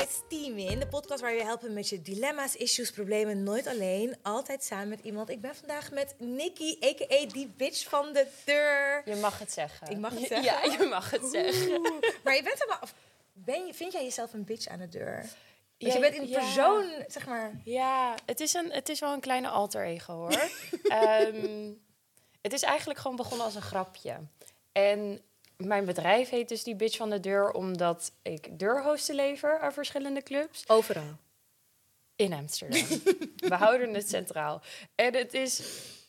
bij Steamin, de podcast waar we je helpen met je dilemma's, issues, problemen. Nooit alleen, altijd samen met iemand. Ik ben vandaag met Nikki, a.k.a. die bitch van de deur. Je mag het zeggen. Ik mag het zeggen? Ja, je mag het zeggen. Maar je bent helemaal... Ben je, vind jij jezelf een bitch aan de deur? Ja, je bent in ja. persoon, zeg maar... Ja, het is, een, het is wel een kleine alter ego hoor. Ehm, het is eigenlijk gewoon begonnen als een grapje. En mijn bedrijf heet dus die bitch van de deur, omdat ik deurhosten lever aan verschillende clubs Overal. in Amsterdam. We houden het centraal. En het is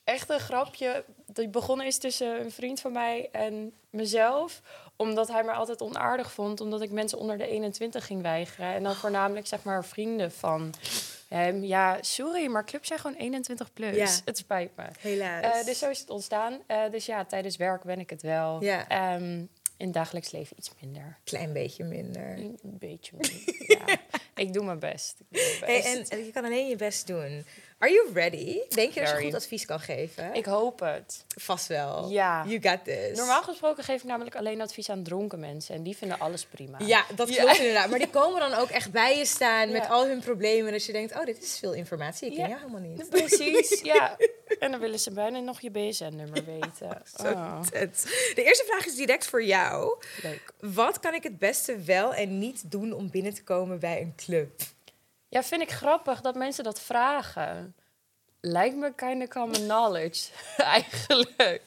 echt een grapje dat begonnen is tussen een vriend van mij en mezelf. Omdat hij me altijd onaardig vond, omdat ik mensen onder de 21 ging weigeren. En dan voornamelijk zeg maar vrienden van hem. Ja, sorry, maar clubs zijn gewoon 21 plus. Ja. Het spijt me. Helaas. Eh, dus zo is het ontstaan. Eh, dus ja, tijdens werk ben ik het wel. Ja. Ehm, in het dagelijks leven iets minder. Klein beetje minder. Een beetje minder. ja. Ik doe mijn best. Ik doe mijn Hey, best. en je kan alleen je best doen. Are you ready? Denk je dat je goed advies kan geven? Ik hoop het. Vast wel. Ja. You got this. Normaal gesproken geef ik namelijk alleen advies aan dronken mensen. En die vinden alles prima. Ja, dat Ja. klopt inderdaad. Maar die komen dan ook echt bij je staan met al hun problemen. Dat je denkt, oh, dit is veel informatie. Ik ken Ja. jou helemaal niet. Precies, ja. En dan willen ze bijna nog je BSN-nummer weten. Zo Oh. De eerste vraag is direct voor jou. leuk. Wat kan ik het beste wel en niet doen om binnen te komen bij een club? Ja, vind ik grappig dat mensen dat vragen. Lijkt me kind of common knowledge, eigenlijk.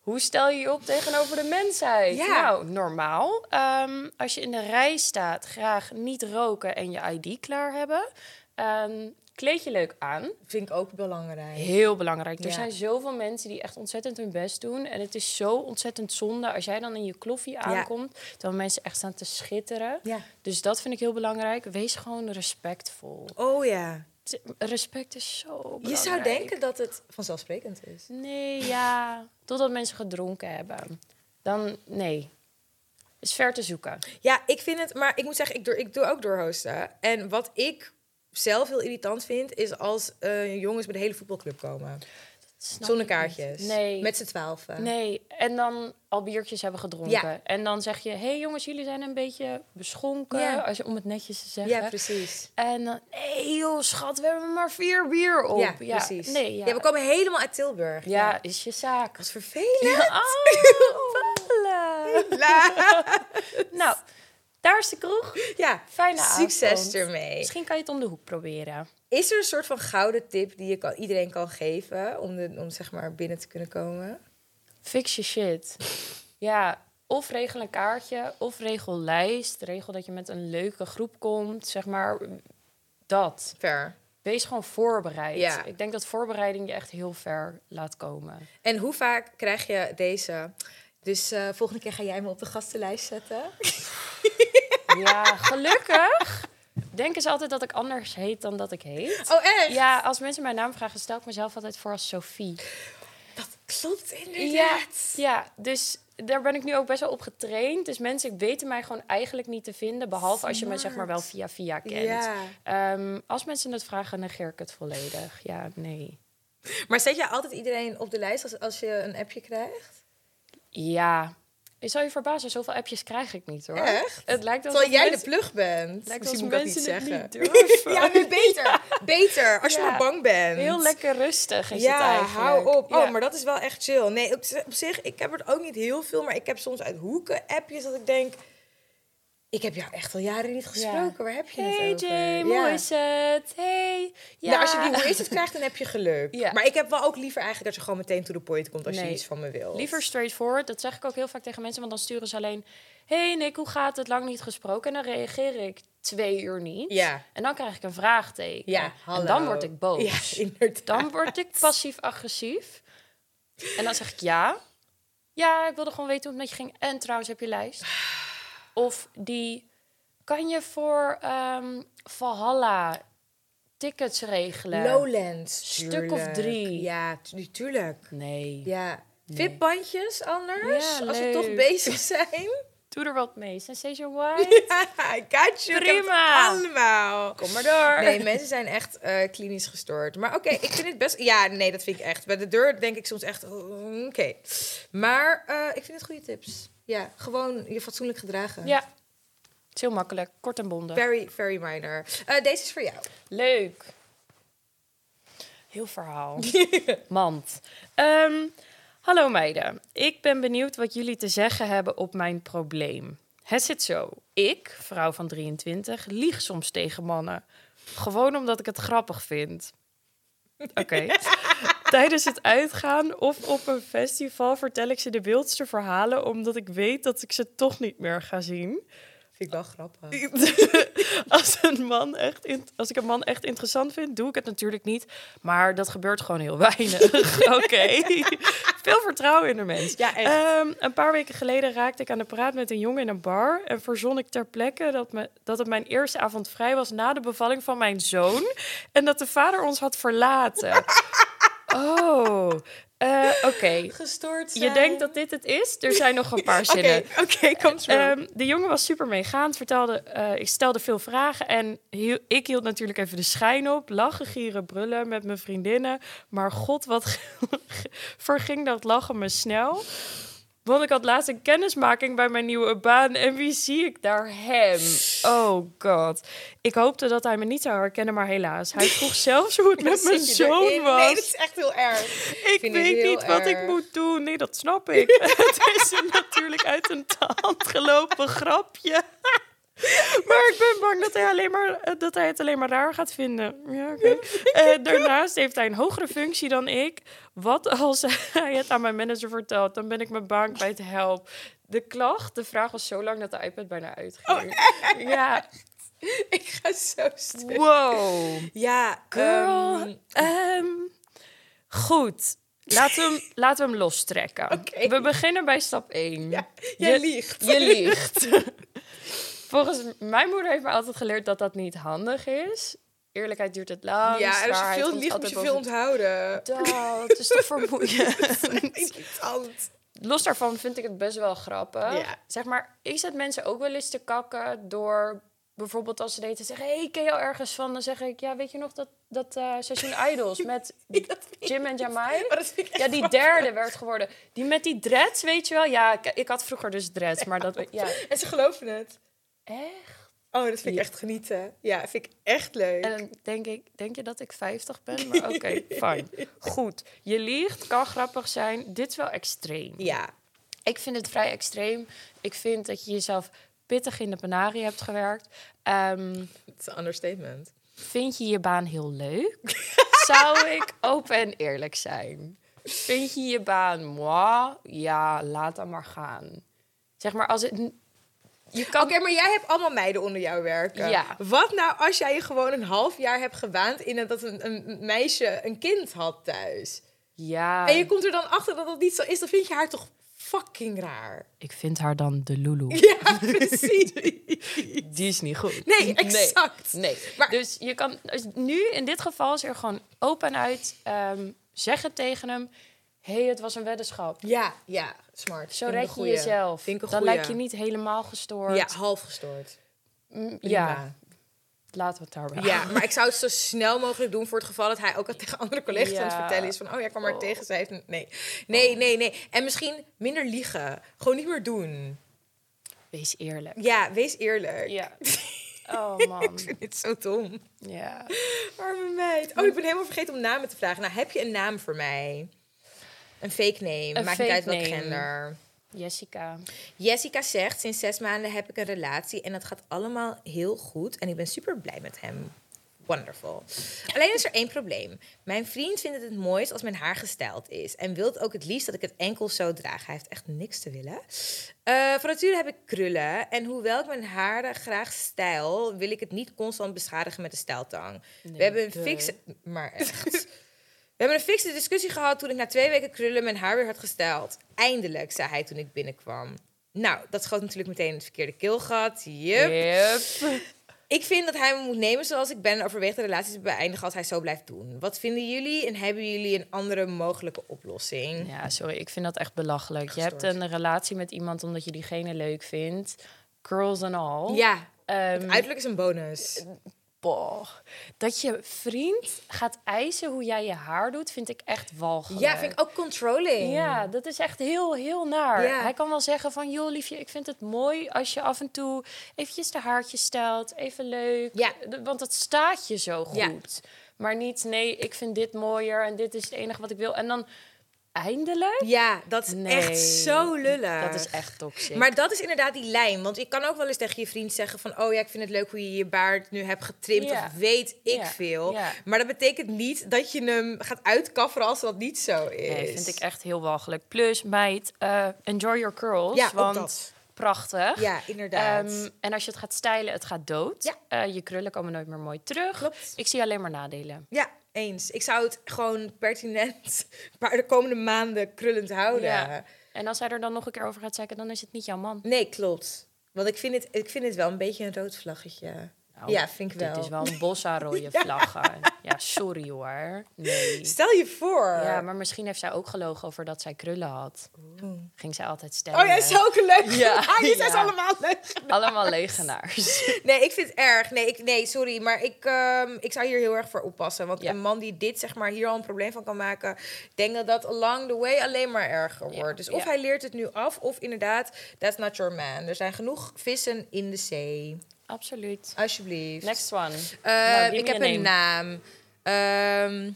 Hoe stel je je op tegenover de mensheid? Ja. Nou, normaal. Ehm, als je in de rij staat, graag niet roken en je ID klaar hebben. Ehm, kleed je leuk aan. Vind ik ook belangrijk. Heel belangrijk. Er Ja. zijn zoveel mensen die echt ontzettend hun best doen. En het is zo ontzettend zonde als jij dan in je kloffie aankomt. Terwijl mensen echt staan te schitteren. Ja. Dus dat vind ik heel belangrijk. Wees gewoon respectvol. Oh ja. Respect is zo belangrijk. Je zou denken dat het vanzelfsprekend is. Nee, ja. Totdat mensen gedronken hebben. Dan, nee. Is ver te zoeken. Ja, ik vind het, maar ik moet zeggen, ik doe, ik doe ook doorhosten. En wat ik zelf heel irritant vind, is als eh, jongens bij de hele voetbalclub komen. Zonder kaartjes. Nee. Met z'n twaalfen. Nee, en dan al biertjes hebben gedronken. Ja. En dan zeg je, hé hey jongens, jullie zijn een beetje beschonken. Ja. Als je, om het netjes te zeggen. Ja, precies. En dan, nee joh, schat, we hebben maar vier bier op. Ja, precies. Nee, ja. We komen helemaal uit Tilburg. Ja, is je zaak. Dat is vervelend. Oh, nou, daar is de kroeg. Ja, Fijne succes avond. ermee. Misschien kan je het om de hoek proberen. Is er een soort van gouden tip die je kan, iedereen kan geven om, de, om zeg maar binnen te kunnen komen? Fix je shit. Ja, of regel een kaartje, of regel lijst. Regel dat je met een leuke groep komt, zeg maar. Dat. Ver. Wees gewoon voorbereid. Ja. Ik denk dat voorbereiding je echt heel ver laat komen. En hoe vaak krijg je deze? Dus eh, volgende keer ga jij me op de gastenlijst zetten. Ja, gelukkig. Denken ze altijd dat ik anders heet dan dat ik heet. Oh, echt? Ja, als mensen mijn naam vragen, stel ik mezelf altijd voor als Sophie. Dat klopt Ja, inderdaad. ja, dus daar ben ik nu ook best wel op getraind. Dus mensen weten mij gewoon eigenlijk niet te vinden, behalve als je me zeg maar wel via via kent. Ja. Ehm, als mensen het vragen, negeer ik het volledig. Ja, nee. Maar zet je altijd iedereen op de lijst als, als je een appje krijgt? Ja, ik zal je verbazen, zoveel appjes krijg ik niet hoor. Echt? Het lijkt alsof Terwijl jij de plug bent. het lijkt Misschien moet ik dat niet het zeggen. niet ja, nee, beter. Beter, als je maar bang bent. Heel lekker rustig is het Ja, eigenlijk. hou op. Ja. Oh, maar dat is wel echt chill. Nee, op, op zich, ik heb er ook niet heel veel, maar ik heb soms uit hoeken appjes dat ik denk... Ik heb jou echt al jaren niet gesproken. Waar heb je Hey het over? Jay, Ja. hoe is het? Hey. Ja. Nou, als je die hoe is het krijgt, dan heb je geluk. Ja. Maar ik heb wel ook liever eigenlijk dat je gewoon meteen to the point komt als je iets van me wil. Liever straightforward. Dat zeg ik ook heel vaak tegen mensen, want dan sturen ze alleen... hey Nick, hoe gaat het? Lang niet gesproken. En dan reageer ik twee uur niet. Ja. En dan krijg ik een vraagteken. Ja, hallo. En dan word ik boos. Ja, inderdaad. Dan word ik passief-agressief. En dan zeg ik ja. Ja, ik wilde gewoon weten hoe het met je ging. En trouwens, heb je lijst? Of die... Kan je voor ehm Valhalla tickets regelen? Lowlands. Stuk of drie. Ja, tu- tuurlijk. Nee. Ja. Vipbandjes anders, Ja, als we toch bezig zijn. Doe er wat mee. Sensation White? Ja, I got you. Ik heb het Prima. allemaal. Kom maar door. Nee, mensen zijn echt eh, klinisch gestoord. Maar oké, ik vind het best... Ja, nee, dat vind ik echt. Bij de deur denk ik soms echt... oh, Oké. Maar eh, ik vind het goede tips. Ja, gewoon je fatsoenlijk gedragen. Ja. is heel makkelijk, kort en bondig. Very, very minor. Eh, deze is voor jou. Leuk. Heel verhaal. Mand. Ehm, hallo meiden. Ik ben benieuwd wat jullie te zeggen hebben op mijn probleem. Het zit zo. Ik, vrouw van 23, lieg soms tegen mannen. Gewoon omdat ik het grappig vind. Oké. Tijdens het uitgaan of op een festival vertel ik ze de wildste verhalen... omdat ik weet dat ik ze toch niet meer ga zien. Vind ik wel grappig. als, een man echt in- als ik een man echt interessant vind, doe ik het natuurlijk niet. Maar dat gebeurt gewoon heel weinig. Oké. Veel vertrouwen in de mens. Ja, echt. Ehm, een paar weken geleden raakte ik aan de praat met een jongen in een bar. En verzon ik ter plekke dat, me, dat het mijn eerste avond vrij was na de bevalling van mijn zoon. En dat de vader ons had verlaten. Oh, eh, oké. Gestoord Je denkt dat dit het is? Er zijn nog een paar Oké, zinnen. oké, kom through. Ehm, de jongen was super meegaand, vertelde, eh, ik stelde veel vragen en hiel- ik hield natuurlijk even de schijn op, lachen, gieren, brullen met mijn vriendinnen. Maar god, wat verging dat lachen me snel. Want ik had laatst een kennismaking bij mijn nieuwe baan en wie zie ik daar? Hem. Oh god. Ik hoopte dat hij me niet zou herkennen, maar helaas. Hij vroeg zelfs hoe het met mijn zoon erin? was. Nee, dat is echt heel erg. Ik weet niet wat ik moet doen. Nee, dat snap ik. het is natuurlijk uit een hand gelopen grapje. Maar ik ben bang dat hij, alleen maar, eh, dat hij het alleen maar raar gaat vinden. Ja, oké. Eh, daarnaast heeft hij een hogere functie dan ik. Wat als hij het aan mijn manager vertelt? Dan ben ik mijn baan kwijt. Help. De klacht, de vraag was zo lang dat de iPad bijna uitging. ja, Ik ga zo stuk. wow. Ja, Girl. ehm, Ehm, goed. Laten we, hem, laten we hem lostrekken. We beginnen bij stap 1. ja, jij liegt. Je liegt. Volgens mijn moeder heeft me altijd geleerd dat dat niet handig is. Eerlijkheid duurt het lang. Ja, en als je veel liegt, moet je veel onthouden. Dat is toch vermoeiend. Los daarvan vind ik het best wel grappig. Ja. Zeg maar, ik zet mensen ook wel eens te kakken door bijvoorbeeld als ze deden zeggen: hey, ken je al ergens van? Dan zeg ik: ja, weet je nog dat, dat eh, seizoen Idols met Jim en Jamai? Ja, die derde werd geworden. Die met die dreads, weet je wel? Ja, ik, ik had vroeger dus dreads, maar dat... Ja, En ze geloven het. Echt? Oh, dat vind ik echt genieten. Ja, vind ik echt leuk. En dan denk ik, denk je dat ik 50 ben? Maar oké, fijn. Goed, je liegt, kan grappig zijn. Dit is wel extreem. ja. Ik vind het vrij extreem. Ik vind dat je jezelf pittig in de penarie hebt gewerkt. Ehm, Het is een understatement. vind je je baan heel leuk? Zou ik open en eerlijk zijn? Vind je je baan moi? Ja, laat dan maar gaan. Zeg maar, als het... Je kan Oké, maar jij hebt allemaal meiden onder jou werken. Ja. Wat nou als jij je gewoon een half jaar hebt gewaand in dat een, een meisje een kind had thuis? Ja, En je komt er dan achter dat dat niet zo is, dan vind je haar toch fucking raar. ik vind haar dan de Lulu. Ja, precies. Die is niet goed. Nee, exact. Nee. Maar- Dus je kan dus nu in dit geval is er gewoon open uit ehm, zeggen tegen hem: hey, het was een weddenschap. Ja, ja, smart. Zo red je jezelf. Vind ik een Dan lijk je niet helemaal gestoord. Ja, half gestoord. Mm, ja, laten we het daarbij. Ja, maar ik zou het zo snel mogelijk doen voor het geval dat hij ook al tegen andere collega's aan het Ja. vertellen is van, oh ja, ik kwam maar Oh. tegen. Zij heeft een... Nee, nee, nee, nee. En misschien minder liegen. Gewoon niet meer doen. Wees eerlijk. Ja, wees eerlijk. Ja. Oh man. Ik vind dit zo dom. Ja. Arme meid. Oh, ik ben helemaal vergeten om namen te vragen. Nou, heb je een naam voor mij? Een fake name. Een Maakt niet uit name. gender. Jessica. Jessica zegt, sinds zes maanden heb ik een relatie en dat gaat allemaal heel goed. En ik ben super blij met hem. Wonderful. Alleen is er één probleem. Mijn vriend vindt het het mooist als mijn haar gestyled is. En wil ook het liefst dat ik het enkel zo draag. Hij heeft echt niks te willen. Eh van nature heb ik krullen. En hoewel ik mijn haren graag stijl, wil ik het niet constant beschadigen met de stijltang. We hebben een fixe... Maar echt... We hebben een fixe discussie gehad toen ik na twee weken krullen mijn haar weer had gestyled. Eindelijk, zei hij toen ik binnenkwam. Nou, dat schoot natuurlijk meteen in het verkeerde keelgat. Yup. Yep. Ik vind dat hij me moet nemen zoals ik ben en overweegt de relatie te beëindigen als hij zo blijft doen. Wat vinden jullie en hebben jullie een andere mogelijke oplossing? Ja, sorry, ik vind dat echt belachelijk. Je hebt een relatie met iemand omdat je diegene leuk vindt. Girls and all. Ja, Ehm, uiterlijk is een bonus. Boah. Dat je vriend gaat eisen hoe jij je haar doet, vind ik echt walgelijk. Ja, vind ik ook controlling. Ja, dat is echt heel, heel naar. Ja. Hij kan wel zeggen van... joh, liefje, ik vind het mooi als je af en toe... eventjes de haartjes stelt, even leuk. Ja. Want het staat je zo goed. Ja. Maar niet, nee, ik vind dit mooier... en dit is het enige wat ik wil. En dan eindelijk... Ja, dat is Nee, echt zo lullig. Dat is echt toxic. Maar dat is inderdaad die lijn. Want je kan ook wel eens tegen je vriend zeggen van... oh ja, ik vind het leuk hoe je je baard nu hebt getrimd. Ja. Of weet ik Ja, veel. ja. Maar dat betekent niet dat je hem gaat uitkafferen als dat niet zo is. Nee, vind ik echt heel walgelijk. Plus, meid, eh, enjoy your curls. Want dat. Prachtig. Ja, inderdaad. Ehm, en als je het gaat stylen, het gaat dood. Ja. Eh, je krullen komen nooit meer mooi terug. Klopt. Ik zie alleen maar nadelen. Ja, eens. Ik zou het gewoon pertinent maar de komende maanden krullend houden. Ja. En als hij er dan nog een keer over gaat zeggen, dan is het niet jouw man. Nee, klopt. Want ik vind, het, ik vind het wel een beetje een rood vlaggetje. Nou, ja, vind ik wel. Dit is wel een bossa rode vlaggen. Ja, sorry hoor. Nee. Stel je voor. Ja, maar misschien heeft zij ook gelogen over dat zij krullen had. Ging zij altijd stellen. Oh ja, zulke leuk. Ja, Ja, je zijn ja. allemaal leuk. Allemaal legenaars. Nee, ik vind het erg. Nee, ik, nee sorry. Maar ik, ehm, ik zou hier heel erg voor oppassen. Want Ja. een man die dit, zeg maar, hier al een probleem van kan maken... denk dat dat along the way alleen maar erger Ja, wordt. Dus of ja. hij leert het nu af, of inderdaad... that's not your man. Er zijn genoeg vissen in de zee. Absoluut. Alsjeblieft. Next one. Eh, Nou, ik heb een naam. Ehm,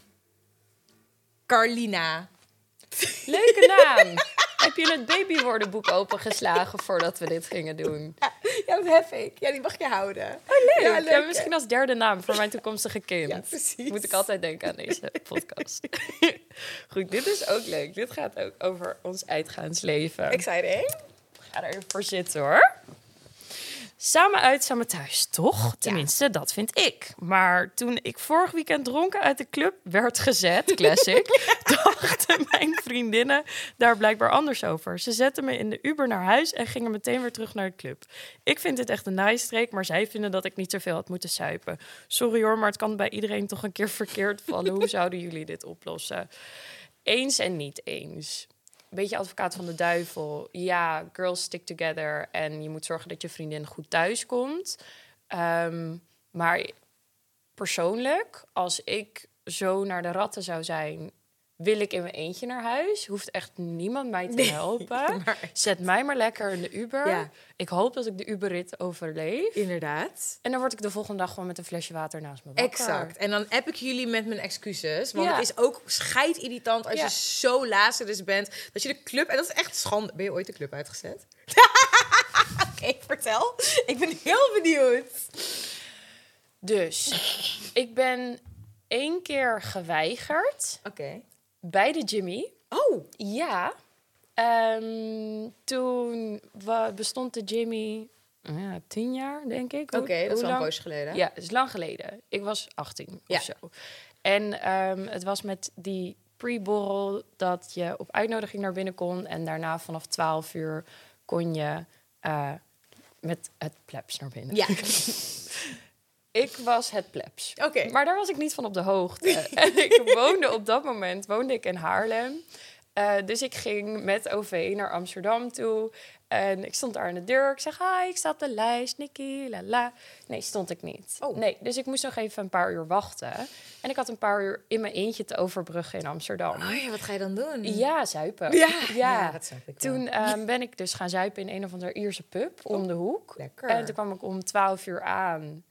Carlina. Leuke naam. Heb je het babywoordenboek opengeslagen voordat we dit gingen doen? Ja, dat heb ik. Ja, die mag je houden. Oh, leuk. Ja, misschien als derde naam voor mijn toekomstige kind. Ja, precies. Moet ik altijd denken aan deze podcast. Goed, dit is ook leuk. Dit gaat ook over ons uitgaansleven. Exciting. ga er even voor zitten hoor. Samen uit, samen thuis, toch? Tenminste, dat vind ik. Maar toen ik vorig weekend dronken uit de club werd gezet, classic, dachten mijn vriendinnen daar blijkbaar anders over. Ze zetten me in de Uber naar huis en gingen meteen weer terug naar de club. Ik vind dit echt een naaistreek, maar zij vinden dat ik niet zoveel had moeten suipen. Sorry hoor, maar het kan bij iedereen toch een keer verkeerd vallen. Hoe zouden jullie dit oplossen? Eens en niet eens. Beetje advocaat van de duivel. Ja, girls stick together. En je moet zorgen dat je vriendin goed thuis komt. Ehm, maar persoonlijk, als ik zo naar de ratten zou zijn, wil ik in mijn eentje naar huis. Hoeft echt niemand mij te helpen. maar- Zet mij maar lekker in de Uber. Ja. Ik hoop dat ik de Uberrit overleef. Inderdaad. En dan word ik de volgende dag gewoon met een flesje water naast me wakker. Exact. En dan heb ik jullie met mijn excuses. Want Ja. het is ook scheidirritant als Ja. je zo lazarus bent. Dat je de club... En dat is echt schande. Ben je ooit de club uitgezet? Oké, vertel. Ik ben heel benieuwd. Dus ik ben één keer geweigerd Oké. Bij de Jimmy. Oh. Ja. Ehm, toen bestond de Jimmy ja, tien jaar, denk ik. Oké, Hoe- dat is een poosje geleden. Ja, dat is lang geleden. Ik was 18 Ja. of zo. En ehm, het was met die pre-borrel dat je op uitnodiging naar binnen kon. En daarna vanaf 12 uur kon je eh, met het plebs naar binnen. Ja. Ik was het plebs. Oké. Maar daar was ik niet van op de hoogte. en ik woonde op dat moment woonde ik in Haarlem. Eh, dus ik ging met OV naar Amsterdam toe. En ik stond daar aan de deur. Ik zeg, hi, ik sta op de lijst, Nikki, la la. Nee, stond ik niet. Oh. Nee, dus ik moest nog even een paar uur wachten. En ik had een paar uur in mijn eentje te overbruggen in Amsterdam. Oh ja, wat ga je dan doen? Ja, zuipen. Ja, ja. ja, dat snap ik. Toen ehm, ben ik dus gaan zuipen in een of andere Ierse pub om de hoek. Lekker. En toen kwam ik om 12 uur aan.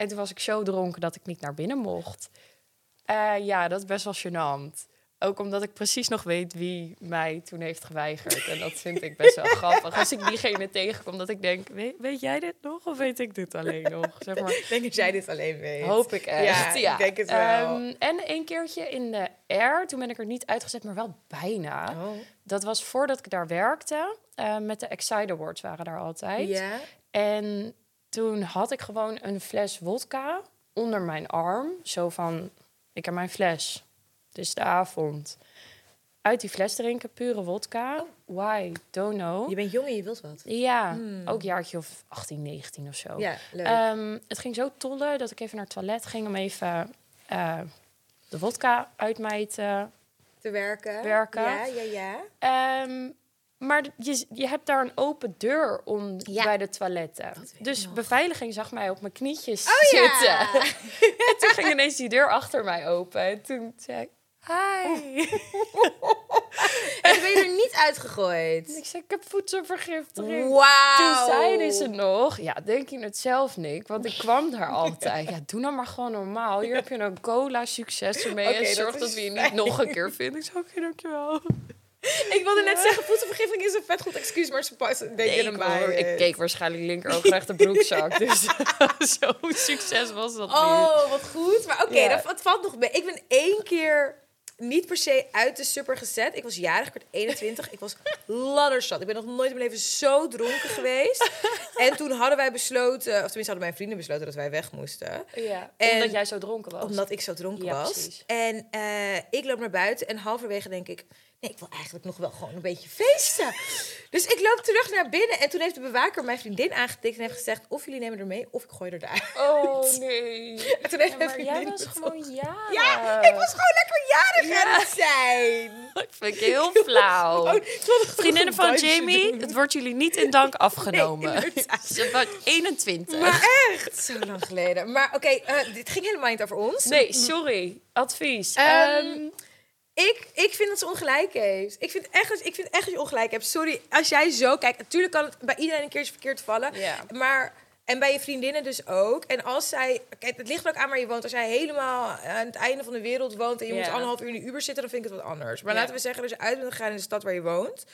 En toen was ik zo dronken dat ik niet naar binnen mocht. Eh, ja, dat is best wel gênant. Ook omdat ik precies nog weet wie mij toen heeft geweigerd. En dat vind ik best wel grappig. Als ik diegene tegenkom, dat ik denk... Weet, weet jij dit nog of weet ik dit alleen nog? Zeg maar, Ik denk dat jij dit alleen weet. Hoop ik echt. Ja, ik denk het wel. Ehm, en een keertje in de air, toen ben ik er niet uitgezet, maar wel bijna. Oh. Dat was voordat ik daar werkte. eh, met de Excite Awards waren daar altijd. Ja. En toen had ik gewoon een fles wodka onder mijn arm. Zo van, ik heb mijn fles. Het is de avond. Uit die fles drinken, pure wodka. Why? Don't know. Je bent jong en je wilt wat. Ja, ook jaartje of 18, 19 of zo. Ja, leuk. Ehm, het ging zo tollen dat ik even naar het toilet ging om even eh, de wodka uit mij te... Te werken. werken. Ja, ja, ja. Ehm, Maar je, je hebt daar een open deur om Ja. bij de toiletten. Dus nog. beveiliging zag mij op mijn knietjes Oh ja. zitten. En toen ging ineens die deur achter mij open. En toen zei ik, hi. En toen ben je er niet uitgegooid. Ik zei, ik heb voedselvergiftiging. Wauw. Toen zeiden ze nog, ja, denk je het zelf, Nick? Want ik kwam daar altijd. Ja, doe nou maar gewoon normaal. Hier heb je een cola, succes ermee. En zorg dat we je niet fijn. nog een keer vinden. Ik zei, oké, dankjewel. Ik wilde net zeggen, voedselvergiftiging is een vet goed excuus, maar ze passen denk je ik, erbij. hoor, ik keek waarschijnlijk linker ook recht de broekzak. Dus zo succes was dat niet. Oh, wat goed. Maar oké, Ja. dat, valt nog mee. Ik ben één keer niet per se uit de super gezet. Ik was jarig, ik werd 21. Ik was ladderzat. Ik ben nog nooit in mijn leven zo dronken geweest. En toen hadden wij besloten, of tenminste hadden mijn vrienden besloten dat wij weg moesten. Ja, En- omdat jij zo dronken was. Omdat ik zo dronken Ja, was. precies. En eh, ik loop naar buiten en halverwege denk ik... Nee, ik wil eigenlijk nog wel gewoon een beetje feesten. Dus ik loop terug naar binnen. En toen heeft de bewaker mijn vriendin aangetikt en heeft gezegd... of jullie nemen er mee, of ik gooi er daar. Oh, nee. En toen heeft Ja, mijn maar jij vriendin was gewoon jarig. Ja, ik was gewoon lekker jarig aan het zijn. Dat vind ik heel flauw. Gewoon, Vriendinnen van Jamie, doen. het wordt jullie niet in dank afgenomen. Nee. Ze was 21. Maar echt, zo lang geleden. Maar oké, eh, dit ging helemaal niet over ons. Nee, sorry. Advies. Ehm, Ik, ik vind dat ze ongelijk heeft. Ik vind, echt, dat- ik vind echt dat je ongelijk hebt. Sorry, als jij zo kijkt. Natuurlijk kan het bij iedereen een keertje verkeerd vallen. Ja. Maar, en bij je vriendinnen dus ook. En als zij... Kijk, het ligt er ook aan waar je woont. Als jij helemaal aan het einde van de wereld woont... en je Ja. moet anderhalf uur in de Uber zitten... dan vind ik het wat anders. Maar Ja. laten we zeggen dat je uit bent gegaan in de stad waar je woont.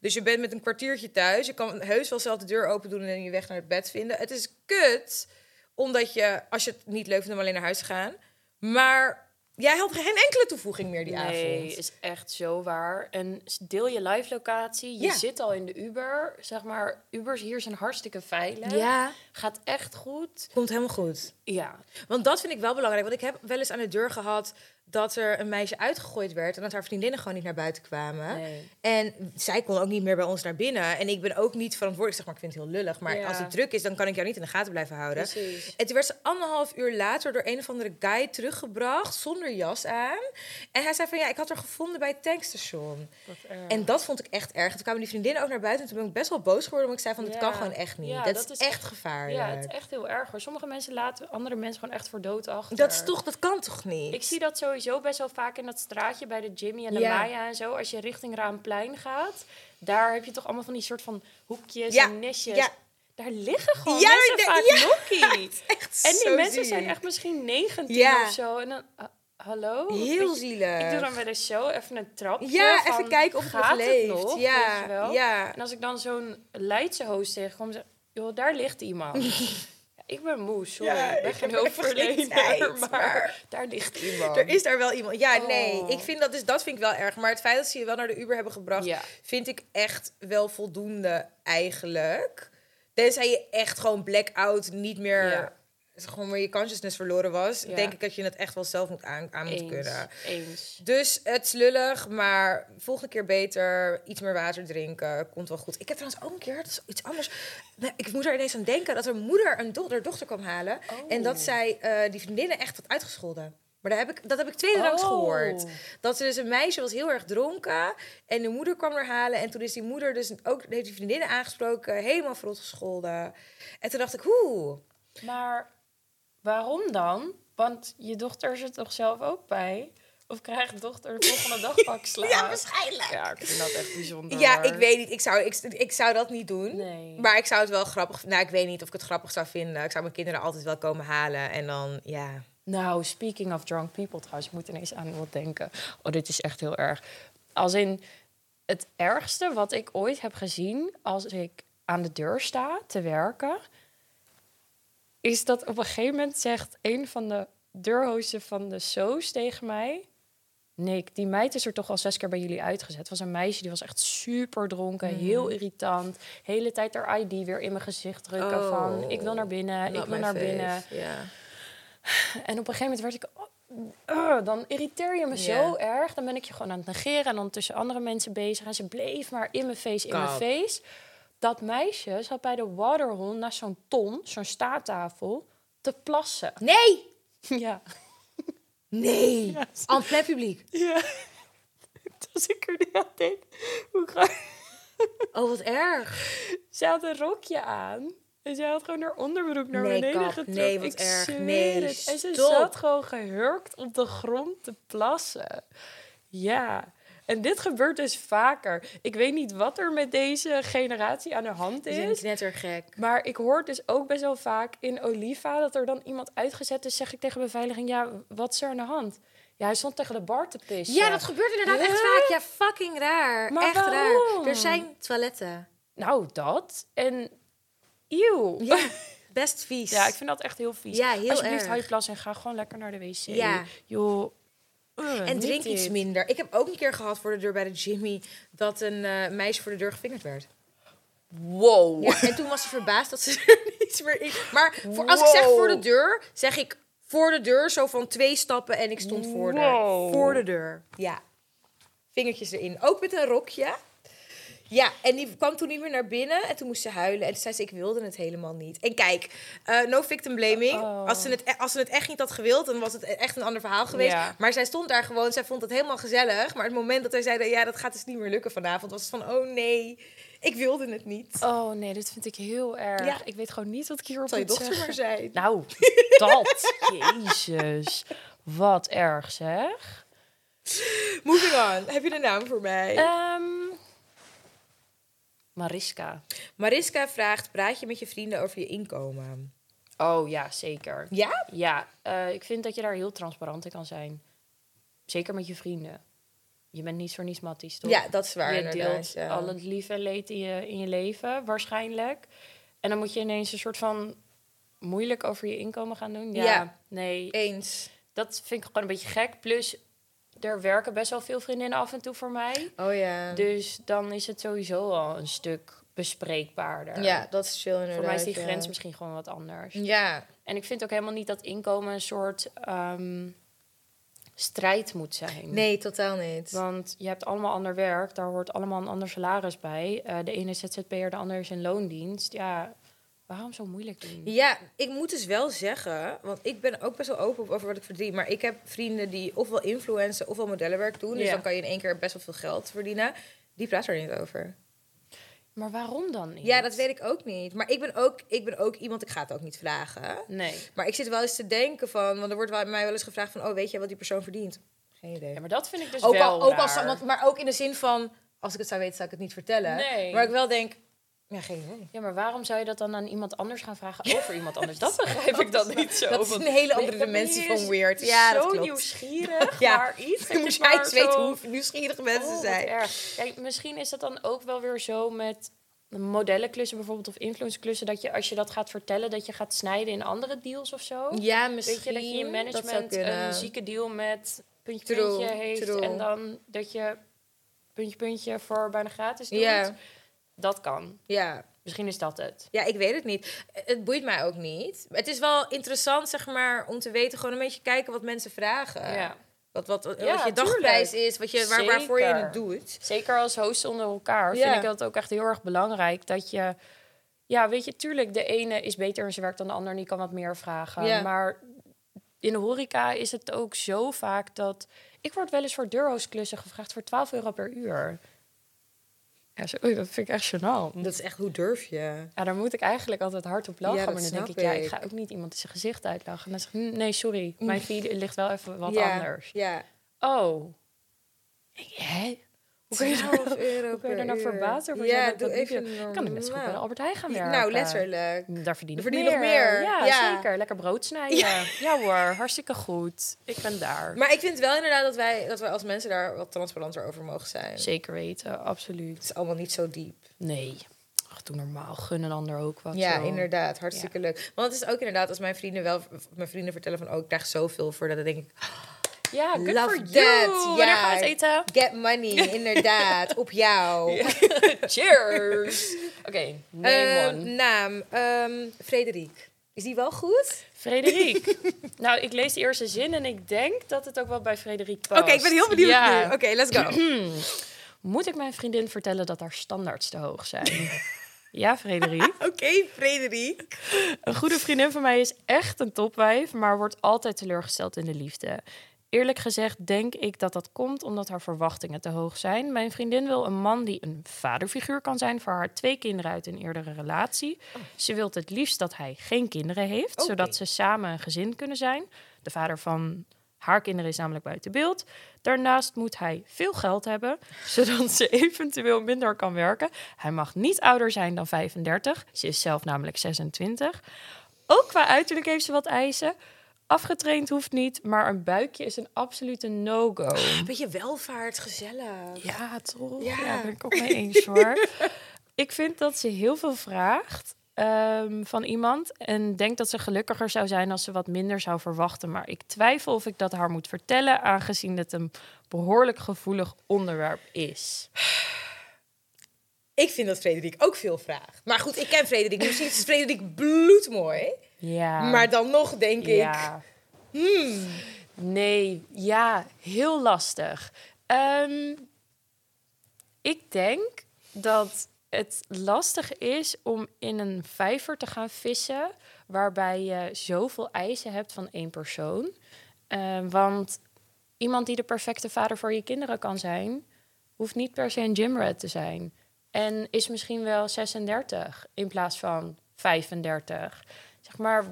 Dus je bent met een kwartiertje thuis. Je kan heus wel zelf de deur open doen... en je weg naar het bed vinden. Het is kut. Omdat je, als je het niet leuk vindt om alleen naar huis te gaan... Maar jij had geen enkele toevoeging meer die nee, avond. is echt zo waar. En deel je live locatie. Je Ja. zit al in de Uber. Zeg maar, Ubers hier zijn hartstikke veilig. Ja, Gaat echt goed. komt helemaal goed. Ja. Want dat vind ik wel belangrijk. Want ik heb wel eens aan de deur gehad dat er een meisje uitgegooid werd... en dat haar vriendinnen gewoon niet naar buiten kwamen. Nee. En zij kon ook niet meer bij ons naar binnen. En ik ben ook niet verantwoordelijk. Zeg maar, ik vind het heel lullig. Maar Ja. als het druk is, dan kan ik jou niet in de gaten blijven houden. Precies. En toen werd ze anderhalf uur later door een of andere guy teruggebracht... zonder jas aan. En hij zei van, ja, ik had haar gevonden bij het tankstation. En dat vond ik echt erg. En toen kwamen die vriendinnen ook naar buiten. En toen ben ik best wel boos geworden. Want ik zei van, dit Ja. kan gewoon echt niet. Ja, dat, dat is echt gevaarlijk. ja, het is echt heel erg hoor. Sommige mensen laten andere mensen gewoon echt voor dood achter. Dat is toch, dat kan toch niet? Ik zie dat sowieso best wel vaak in dat straatje bij de Jimmy en de Ja. Maya en zo. Als je richting Raamplein gaat, daar heb je toch allemaal van die soort van hoekjes Ja, en nestjes. ja. Daar liggen gewoon Ja, mensen vaak de- ja. nokkie. echt En die zo mensen zijn echt misschien 19 Ja. of zo. En dan, ah, hallo? heel zielig. Ik doe dan bij de show even een trapje. ja, van, even kijken of het gaat nog leeft. nog, ja, ja. En als ik dan zo'n Leidse host tegenkom, zeg joh, daar ligt iemand. Ik ben moe, sorry. Ja, ik ben geen hulpverlener, maar, maar- daar ligt iemand. Er is daar wel iemand. Ja, nee. Oh. Ik vind dat, dus dat vind ik wel erg. Maar het feit dat ze je wel naar de Uber hebben gebracht, Ja. vind ik echt wel voldoende eigenlijk. Tenzij je echt gewoon blackout niet meer. Ja. Gewoon weer je consciousness verloren was, Ja. denk ik dat je het echt wel zelf moet aan, aan moet Eens, kunnen. eens. Dus het is lullig, maar volgende keer beter. Iets meer water drinken, komt wel goed. Ik heb trouwens ook een keer, dat is iets anders. Nee, Ik moet er ineens aan denken dat een moeder een do haar dochter kwam halen. En dat zij eh, die vriendinnen echt had uitgescholden. Maar dat heb ik, dat heb ik tweederangs Oh. gehoord. Dat ze dus een meisje was heel erg dronken. En de moeder kwam er halen. En toen is die moeder dus ook, heeft die vriendinnen aangesproken. Helemaal verrot gescholden. En toen dacht ik, hoe? Maar waarom dan? Want je dochter zit toch zelf ook bij? Of krijgt dochter de volgende dag pak slaap? Ja, waarschijnlijk. Ja, ik vind dat echt bijzonder. Ja, ik weet niet. Ik zou, ik, ik zou dat niet doen. Nee. Maar ik zou het wel grappig... Nou, ik weet niet of ik het grappig zou vinden. Ik zou mijn kinderen altijd wel komen halen. En dan, ja... Nou, speaking of drunk people trouwens, ik moet ineens aan wat denken. Oh, dit is echt heel erg. Als in het ergste wat ik ooit heb gezien als ik aan de deur sta te werken, is dat op een gegeven moment zegt een van de deurhosten van de soos tegen mij. Nick, die meid is er toch al zes keer bij jullie uitgezet. Het was een meisje, die was echt super dronken, heel irritant. Hele tijd haar ID weer in mijn gezicht drukken Oh. van... ik wil naar binnen, ik wil naar binnen. En op een gegeven moment werd ik... oh, uh, dan irriteer je me zo erg. Dan ben ik je gewoon aan het negeren en dan tussen andere mensen bezig. En ze bleef maar in mijn face, in mijn face. Dat meisje zat bij de waterhole naast zo'n ton, zo'n staattafel, te plassen. Nee! Ja. Nee! Ja, plein publiek. ja. Als ik er nu aan denk, hoe ga Oh, wat erg. Ze had een rokje aan. En zij had gewoon haar onderbroek naar Nee, beneden getrokken. Nee, wat Ik erg. Nee, het. En ze stop. zat gewoon gehurkt op de grond te plassen. Ja. En dit gebeurt dus vaker. Ik weet niet wat er met deze generatie aan de hand Die zijn is. knettergek. Maar ik hoor dus ook best wel vaak in Oliva dat er dan iemand uitgezet is. Zeg ik tegen beveiliging, ja, wat is er aan de hand? Ja, hij stond tegen de bar te pissen. Ja, dat gebeurt inderdaad echt vaak. Ja, fucking raar. Maar echt waarom? raar. Er zijn toiletten. Nou, dat. En eeuw. Ja, best vies. Ja, ik vind dat echt heel vies. Ja, heel Alsjeblieft, erg. hou je plas en ga gewoon lekker naar de wc. Ja. Joh. Uh, En drink dit. iets minder. Ik heb ook een keer gehad voor de deur bij de Jimmy dat een eh, meisje voor de deur gevingerd werd. Wow. Ja, en toen was ze verbaasd dat ze er niets meer in. Maar voor, als ik zeg voor de deur, zeg ik voor de deur, zo van twee stappen en ik stond voor de, Wow. voor de deur. Ja. Vingertjes erin. Ook met een rokje. Ja, en die kwam toen niet meer naar binnen en toen moest ze huilen. En toen zei ze, ik wilde het helemaal niet. En kijk, eh, no victim blaming. Oh. Als, ze het, e- als ze het echt niet had gewild, dan was het echt een ander verhaal geweest. Ja. Maar zij stond daar gewoon, zij vond het helemaal gezellig. Maar het moment dat wij zeiden, ja, dat gaat dus niet meer lukken vanavond, was het van, oh nee, ik wilde het niet. Oh nee, dit vind ik heel erg. Ja. Ik weet gewoon niet wat ik hierop Zal je moet dochter zeggen. maar zijn. Nou, dat. Jezus. Wat erg zeg. Moving on. Heb je een naam voor mij? Ehm Mariska. Mariska vraagt, praat je met je vrienden over je inkomen? Oh ja, zeker. Ja? Ja, eh, ik vind dat je daar heel transparant in kan zijn. Zeker met je vrienden. Je bent niet voor niets matties, toch? Ja, dat is waar je deelt ja. al het lief en leed in je, in je leven, waarschijnlijk. En dan moet je ineens een soort van moeilijk over je inkomen gaan doen. Ja, Ja. nee, Eens. dat vind ik gewoon een beetje gek. Plus, er werken best wel veel vriendinnen af en toe voor mij. Oh ja. Dus dan is het sowieso al een stuk bespreekbaarder. ja, dat is chill inderdaad. Voor mij is die ja. grens misschien gewoon wat anders. Ja, En ik vind ook helemaal niet dat inkomen een soort ehm, strijd moet zijn. nee, totaal niet. Want je hebt allemaal ander werk, daar hoort allemaal een ander salaris bij. Eh, de ene is ZZP'er, de ander is in loondienst. Ja, waarom zo moeilijk doen? Ja, ik moet dus wel zeggen, want ik ben ook best wel open over wat ik verdien. Maar ik heb vrienden die ofwel influencen ofwel modellenwerk doen. Dus Ja. dan kan je in één keer best wel veel geld verdienen. Die praten er niet over. Maar waarom dan niet? Ja, dat weet ik ook niet. Maar ik ben ook, ik ben ook iemand, ik ga het ook niet vragen. Nee. Maar ik zit wel eens te denken van, want er wordt mij wel eens gevraagd van, oh, weet je wat die persoon verdient? Geen idee. Ja, maar dat vind ik dus ook wel al, ook al, raar. want, maar ook in de zin van, als ik het zou weten, zou ik het niet vertellen. Nee. Maar ik wel denk, ja, geen idee. Ja, maar waarom zou je dat dan aan iemand anders gaan vragen over iemand anders? Dat begrijp ik dan niet zo. Dat is een hele andere dat dimensie van dus weird. Ja, dat zo klopt. nieuwsgierig Ja. naar iets. dat Je moet jij eens weten zo- hoe nieuwsgierig mensen Oh, zijn. erg. Misschien is dat dan ook wel weer zo met modellenklussen bijvoorbeeld of influencerklussen dat je als je dat gaat vertellen dat je gaat snijden in andere deals of zo. Ja, misschien. Weet je dat je in dat management een zieke deal met puntje True, puntje heeft true. en dan dat je puntje puntje voor bijna gratis doet. Dat kan. Ja. Misschien is dat het. ja, ik weet het niet. Het boeit mij ook niet. Het is wel interessant, zeg maar, om te weten, gewoon een beetje kijken wat mensen vragen. Ja. Wat, wat, wat Ja, je dagprijs tuurlijk. is, wat je, waar, waarvoor je het doet. Zeker als hosts onder elkaar Ja. vind ik dat ook echt heel erg belangrijk. Dat je, ja, weet je, tuurlijk, de ene is beter in zijn werk dan de ander en die kan wat meer vragen. Ja. Maar in de horeca is het ook zo vaak dat... Ik word wel eens voor deurhostklussen gevraagd voor 12 euro per uur. Ja, zo, oei, dat vind ik echt gênant. Dat is echt, hoe durf je? Ja, daar moet ik eigenlijk altijd hard op lachen. Ja, maar dan denk ik, snap ja, ik. ik ga ook niet iemand zijn gezicht uitlachen. En dan zeg ik, "Hm, nee, sorry, mijn fee ligt wel even wat ja, anders. Ja. Oh. Ik, Kun je daar, 12 euro hoe kun je daar nou verbaasd over Ja? Dat- doe dat even liefje- Kan ik net zo goed bij de. Albert Heijn gaan werken? Nou, letterlijk. Daar verdien ik Verdien meer. nog meer. Ja, Ja. zeker. Lekker brood snijden. Ja. hoor, hartstikke goed. Ik ben daar. Maar ik vind wel inderdaad dat wij, dat wij als mensen daar wat transparanter over mogen zijn. Zeker weten, absoluut. Het is allemaal niet zo diep. Nee. Ach, doe normaal. Gun een ander ook wat. Ja, inderdaad. Hartstikke leuk. Want het is ook inderdaad, als mijn vrienden wel, mijn vrienden vertellen van, oh, ik krijg zoveel voor dat, dan denk ik, Ja, good Love for that. you. Wanneer gaan we het eten? get money, inderdaad, op jou. Cheers. Oké, name Ehm, naam, ehm Frederik. Is die wel goed? Frederik. nou, ik lees de eerste zin en ik denk dat het ook wel bij Frederik past. Oké, ik ben heel benieuwd Ja. nu. Oké, let's go. Moet ik mijn vriendin vertellen dat haar standaards te hoog zijn? ja, Frederik. Oké, Frederik. Een goede vriendin van mij is echt een topwijf, maar wordt altijd teleurgesteld in de liefde. Eerlijk gezegd denk ik dat dat komt omdat haar verwachtingen te hoog zijn. Mijn vriendin wil een man die een vaderfiguur kan zijn voor haar twee kinderen uit een eerdere relatie. Ze wil het liefst dat hij geen kinderen heeft, zodat ze samen een gezin kunnen zijn. De vader van haar kinderen is namelijk buiten beeld. Daarnaast moet hij veel geld hebben, zodat ze eventueel minder kan werken. Hij mag niet ouder zijn dan 35. Ze is zelf namelijk 26. Ook qua uiterlijk heeft ze wat eisen. Afgetraind hoeft niet, maar een buikje is een absolute no-go. Een beetje welvaart, gezellig. Ja, toch? Ja. Ja, ben ik ook mee eens hoor. ik vind dat ze heel veel vraagt ehm, van iemand. En denk dat ze gelukkiger zou zijn als ze wat minder zou verwachten. Maar ik twijfel of ik dat haar moet vertellen, aangezien het een behoorlijk gevoelig onderwerp is. Ik vind dat Frederik ook veel vraagt. Maar goed, ik ken Frederik. Misschien is Frederik bloedmooi. Ja. Maar dan nog denk ik... Ja. Hmm. Nee, ja, heel lastig. Ehm, ik denk dat het lastig is om in een vijver te gaan vissen waarbij je zoveel eisen hebt van één persoon. Ehm, want iemand die de perfecte vader voor je kinderen kan zijn, hoeft niet per se een gymrat te zijn. En is misschien wel 36 in plaats van 35. Zeg maar,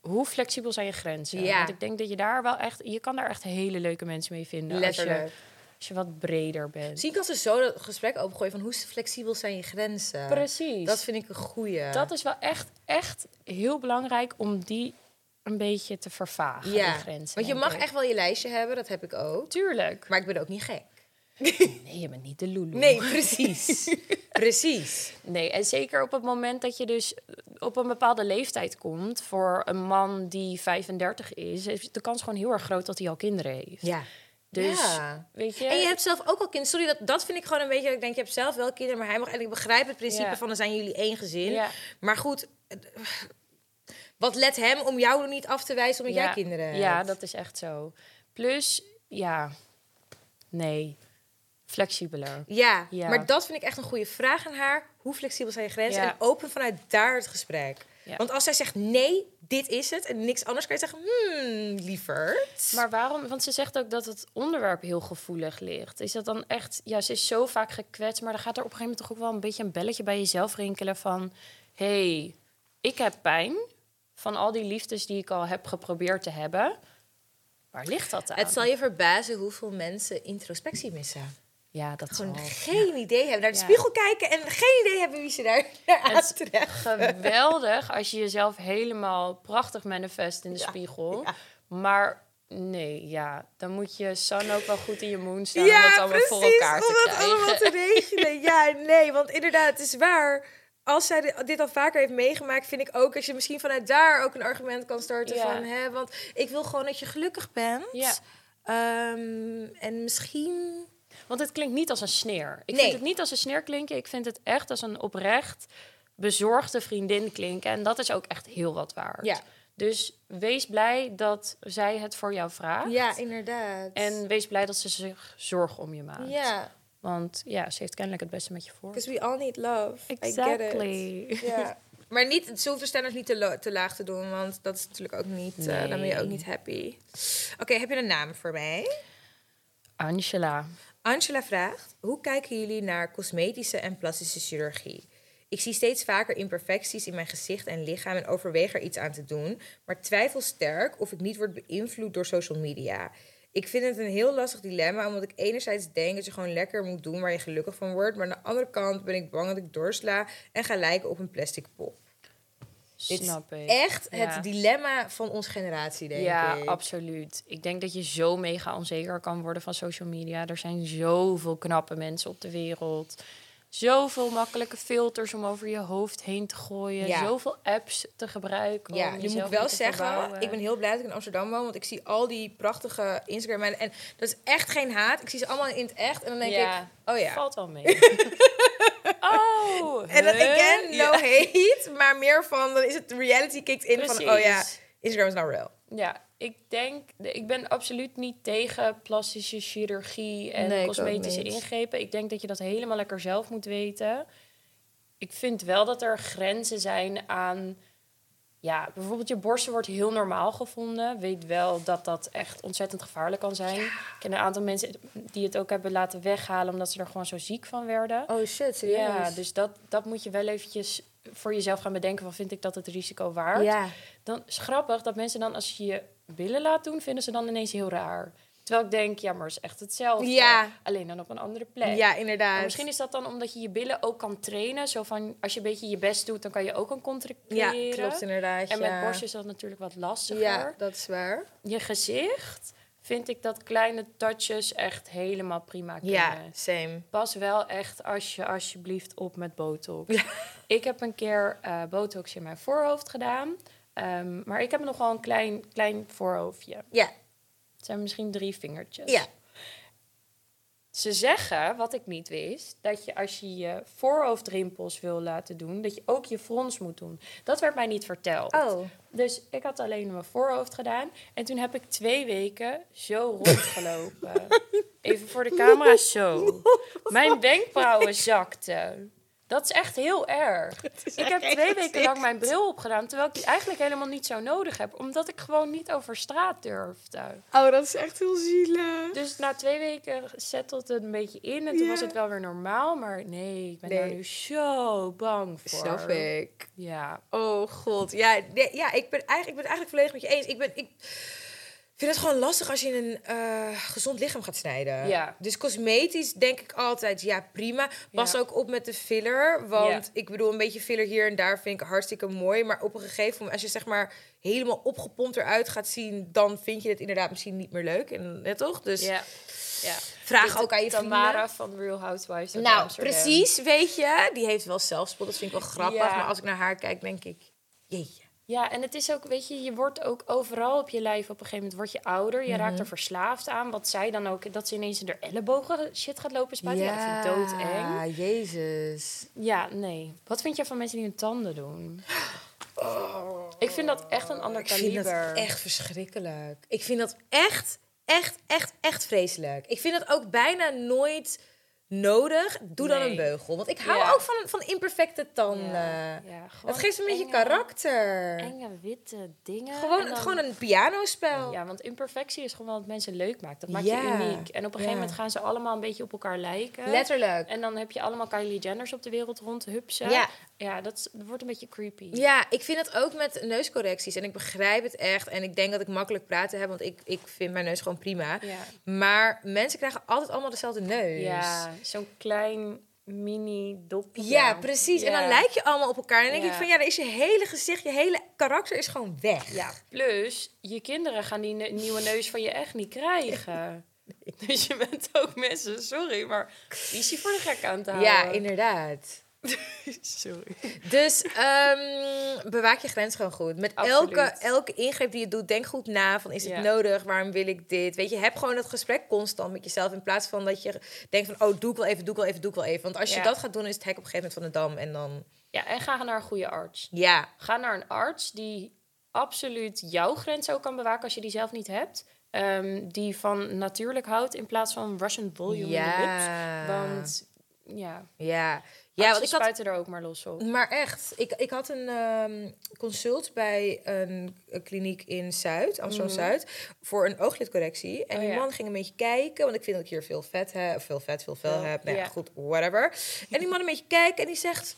hoe flexibel zijn je grenzen? Ja. Want ik denk dat je daar wel echt... Je kan daar echt hele leuke mensen mee vinden. Als je, als je wat breder bent. Misschien kan ze zo dat gesprek opengooien van hoe flexibel zijn je grenzen. Precies. Dat vind ik een goeie. Dat is wel echt, echt heel belangrijk om die een beetje te vervagen, die ja, grenzen. want je mag ik. echt wel je lijstje hebben, dat heb ik ook. Tuurlijk. Maar ik ben ook niet gek. Nee, je bent niet de Lulu. Nee, precies. precies. Nee, en zeker op het moment dat je dus op een bepaalde leeftijd komt... voor een man die 35 is... is de kans gewoon heel erg groot dat hij al kinderen heeft. Ja. Dus, Ja. weet je... En je hebt zelf ook al kinderen. Sorry, dat, dat vind ik gewoon een beetje... Ik denk, je hebt zelf wel kinderen, maar hij mag... En ik begrijp het principe Ja. van, dan zijn jullie één gezin. Ja. Maar goed, eh, wat let hem om jou niet af te wijzen omdat jij kinderen hebt? Ja, dat is echt zo. Plus, ja... Nee. Flexibeler. Ja, Ja. maar dat vind ik echt een goede vraag aan haar. Hoe flexibel zijn je grenzen? Ja. En open vanuit daar het gesprek. Ja. Want als zij zegt nee, dit is het en niks anders, kan je zeggen, hmm, lieverd. Maar waarom? Want ze zegt ook dat het onderwerp heel gevoelig ligt. Is dat dan echt... Ja, ze is zo vaak gekwetst, maar dan gaat er op een gegeven moment toch ook wel een beetje een belletje bij jezelf rinkelen van... hey, ik heb pijn van al die liefdes die ik al heb geprobeerd te hebben. Waar ligt dat aan? Het zal je verbazen hoeveel mensen introspectie missen. Ja, dat Gewoon zal. geen idee hebben. Naar de Ja. spiegel kijken en geen idee hebben wie ze daar is aantreffen. geweldig als je jezelf helemaal prachtig manifest in de Ja, spiegel. ja. Maar nee, ja, dan moet je sun ook wel goed in je moon staan om Ja, dat allemaal precies. voor elkaar te krijgen. allemaal te regelen. Ja, nee, want inderdaad, het is waar. Als zij dit- al vaker heeft meegemaakt, vind ik ook... als je misschien vanuit daar ook een argument kan starten Ja. van... Hè, want ik wil gewoon dat je gelukkig bent. Ja. Ehm, en misschien... Want het klinkt niet als een sneer. Ik Nee. vind het niet als een sneer klinken. Ik vind het echt als een oprecht bezorgde vriendin klinken. En dat is ook echt heel wat waard. Ja, Dus wees blij dat zij het voor jou vraagt. ja inderdaad. En wees blij dat ze zich zorgen om je maakt. ja, Want ja, ze heeft kennelijk het beste met je voor. because we all need love. I get Exactly. it. Ja. Maar niet, ze hoeft de standaard niet te, te laag te doen, want dat is natuurlijk ook niet... eh, dan ben je ook niet happy. Oké, heb je een naam voor mij? Angela. Angela vraagt: Hoe kijken jullie naar cosmetische en plastische chirurgie? Ik zie steeds vaker imperfecties in mijn gezicht en lichaam en overweeg er iets aan te doen, maar twijfel sterk of ik niet word beïnvloed door social media. Ik vind het een heel lastig dilemma, omdat ik enerzijds denk dat je gewoon lekker moet doen waar je gelukkig van wordt, maar aan de andere kant ben ik bang dat ik doorsla en ga lijken op een plastic pop. Dit is Snap ik. echt Ja. het dilemma van onze generatie, denk ja, ik. absoluut. Ik denk dat je zo mega onzeker kan worden van social media. Er zijn zoveel knappe mensen op de wereld. Zoveel makkelijke filters om over je hoofd heen te gooien. Ja. Zoveel apps te gebruiken. Ja, nu moet ik wel zeggen, verbouwen. ik ben heel blij dat ik in Amsterdam woon, want ik zie al die prachtige Instagram en, en dat is echt geen haat. Ik zie ze allemaal in het echt en dan denk Ja, ik, oh ja. Valt wel mee. oh, En dan huh? again, no Ja. hate, maar meer van, dan is het de reality kicked in van, oh ja. Instagram is nou real. Ja, ik denk, ik ben absoluut niet tegen plastische chirurgie en Nee, cosmetische ingrepen. Ik denk dat je dat helemaal lekker zelf moet weten. Ik vind wel dat er grenzen zijn aan ja, bijvoorbeeld je borsten wordt heel normaal gevonden. Weet wel dat dat echt ontzettend gevaarlijk kan zijn. Ik ken een aantal mensen die het ook hebben laten weghalen... omdat ze er gewoon zo ziek van werden. Oh shit, serieus? Ja, dus dat, dat moet je wel eventjes voor jezelf gaan bedenken... van vind ik dat het risico waard? Ja. Dan is het grappig dat mensen dan als je je billen laat doen... vinden ze dan ineens heel raar. Terwijl ik denk, ja, maar het is echt hetzelfde. Ja. Alleen dan op een andere plek. Ja, inderdaad. Maar misschien is dat dan omdat je je billen ook kan trainen. Zo van, als je een beetje je best doet, dan kan je ook een contracteren. Ja, klopt inderdaad. En met ja. borstjes is dat natuurlijk wat lastiger. Ja, dat is waar. Je gezicht vind ik dat kleine touches echt helemaal prima kunnen. Ja, same. Pas wel echt als je alsjeblieft op met botox. Ik heb een keer eh, botox in mijn voorhoofd gedaan. Ehm, maar ik heb nog wel een klein, klein voorhoofdje. Ja, Het zijn misschien drie vingertjes. ja. Ze zeggen, wat ik niet wist, dat je als je je voorhoofdrimpels wil laten doen, dat je ook je frons moet doen. Dat werd mij niet verteld. Oh. Dus ik had alleen mijn voorhoofd gedaan. En toen heb ik twee weken zo rondgelopen. Even voor de camera zo. Mijn wenkbrauwen zakten. Dat is echt heel erg. Ik heb twee weken lang mijn bril opgedaan, terwijl ik die eigenlijk helemaal niet zo nodig heb. Omdat ik gewoon niet over straat durfde. Oh, dat is echt heel zielig. Dus na twee weken settelt het een beetje in. En toen Ja. was het wel weer normaal. Maar nee, ik ben Nee. daar nu zo bang voor. Snap ik. Ja. Oh god. Ja, nee, ja ik, ben eigenlijk, ik ben het eigenlijk volledig met je eens. Ik, ben, ik vind het gewoon lastig als je een eh, gezond lichaam gaat snijden. Ja. Dus cosmetisch denk ik altijd, ja prima. Pas Ja. ook op met de filler. Want Ja. ik bedoel, een beetje filler hier en daar vind ik hartstikke mooi. Maar op een gegeven moment, als je zeg maar helemaal opgepompt eruit gaat zien... dan vind je het inderdaad misschien niet meer leuk. En, net toch? Dus ja. ja. vraag ook aan je Tamara van Real Housewives of Nou, Amsterdam. precies, weet je. Die heeft wel zelfspot, dat vind ik wel grappig. Maar als ik naar haar kijk, denk ik... Jeetje. Ja, en het is ook, weet je, je wordt ook overal op je lijf op een gegeven moment word je ouder. Je Mhm. raakt er verslaafd aan. Wat zij dan ook, dat ze ineens in haar ellebogen shit gaat lopen spuiten. Ja, dat vind ik doodeng. jezus. Ja, nee. Wat vind jij van mensen die hun tanden doen? ik vind dat echt een ander Ik vind kaliber. dat echt verschrikkelijk. Ik vind dat echt, echt, echt, echt vreselijk. Ik vind dat ook bijna nooit nodig. Doe dan een beugel. Want ik hou Ja. ook van, van imperfecte tanden. Ja, dat geeft een beetje karakter. Enge witte dingen. Gewoon, dan- gewoon een pianospel. Ja, want imperfectie is gewoon wat mensen leuk maakt. Dat maakt je uniek. En op een gegeven moment gaan ze allemaal een beetje op elkaar lijken. Letterlijk. En dan heb je allemaal Kylie Jenners op de wereld rondhupsen. Ja. Ja, dat, is- dat wordt een beetje creepy. Ja, ik vind het ook met neuscorrecties. En ik begrijp het echt. En ik denk dat ik makkelijk praten heb, want ik, ik vind mijn neus gewoon prima. Ja, Maar mensen krijgen altijd allemaal dezelfde neus. ja zo'n klein mini dopje. Ja, precies. En dan lijk je allemaal op elkaar. En dan denk Ja. ik van, ja, dan is je hele gezicht, je hele karakter is gewoon weg. Ja, plus je kinderen gaan die ne- nieuwe neus van je echt niet krijgen. Dus je bent ook mensen, sorry, maar die is je voor de gek aan het houden. Ja, inderdaad. Sorry. Dus ehm, bewaak je grens gewoon goed. Met Absoluut. elke, elke ingreep die je doet, denk goed na. Van, is het Ja. nodig? Waarom wil ik dit? Weet je, heb gewoon dat gesprek constant met jezelf. In plaats van dat je denkt van, oh, doe ik wel even, doe ik wel even, doe ik wel even. Want als je dat gaat doen, is het hek op een gegeven moment van de dam. En dan, Ja, en ga naar een goede arts. ja, Ga naar een arts die absoluut jouw grens ook kan bewaken als je die zelf niet hebt. Ehm, die van natuurlijk houdt in plaats van Russian volume in de lips. ja. Want ja, Ja, ja want ik had spuiten er ook maar los op. Maar echt, ik, ik had een ehm, consult bij een, een kliniek in Zuid, Amsterdam-Zuid, voor een ooglidcorrectie. En Mhm. Oh, die ja. man ging een beetje kijken, want ik vind dat ik hier veel vet heb, veel vet, veel vel heb. Nou ja. goed, whatever. En die man een beetje kijken en die zegt,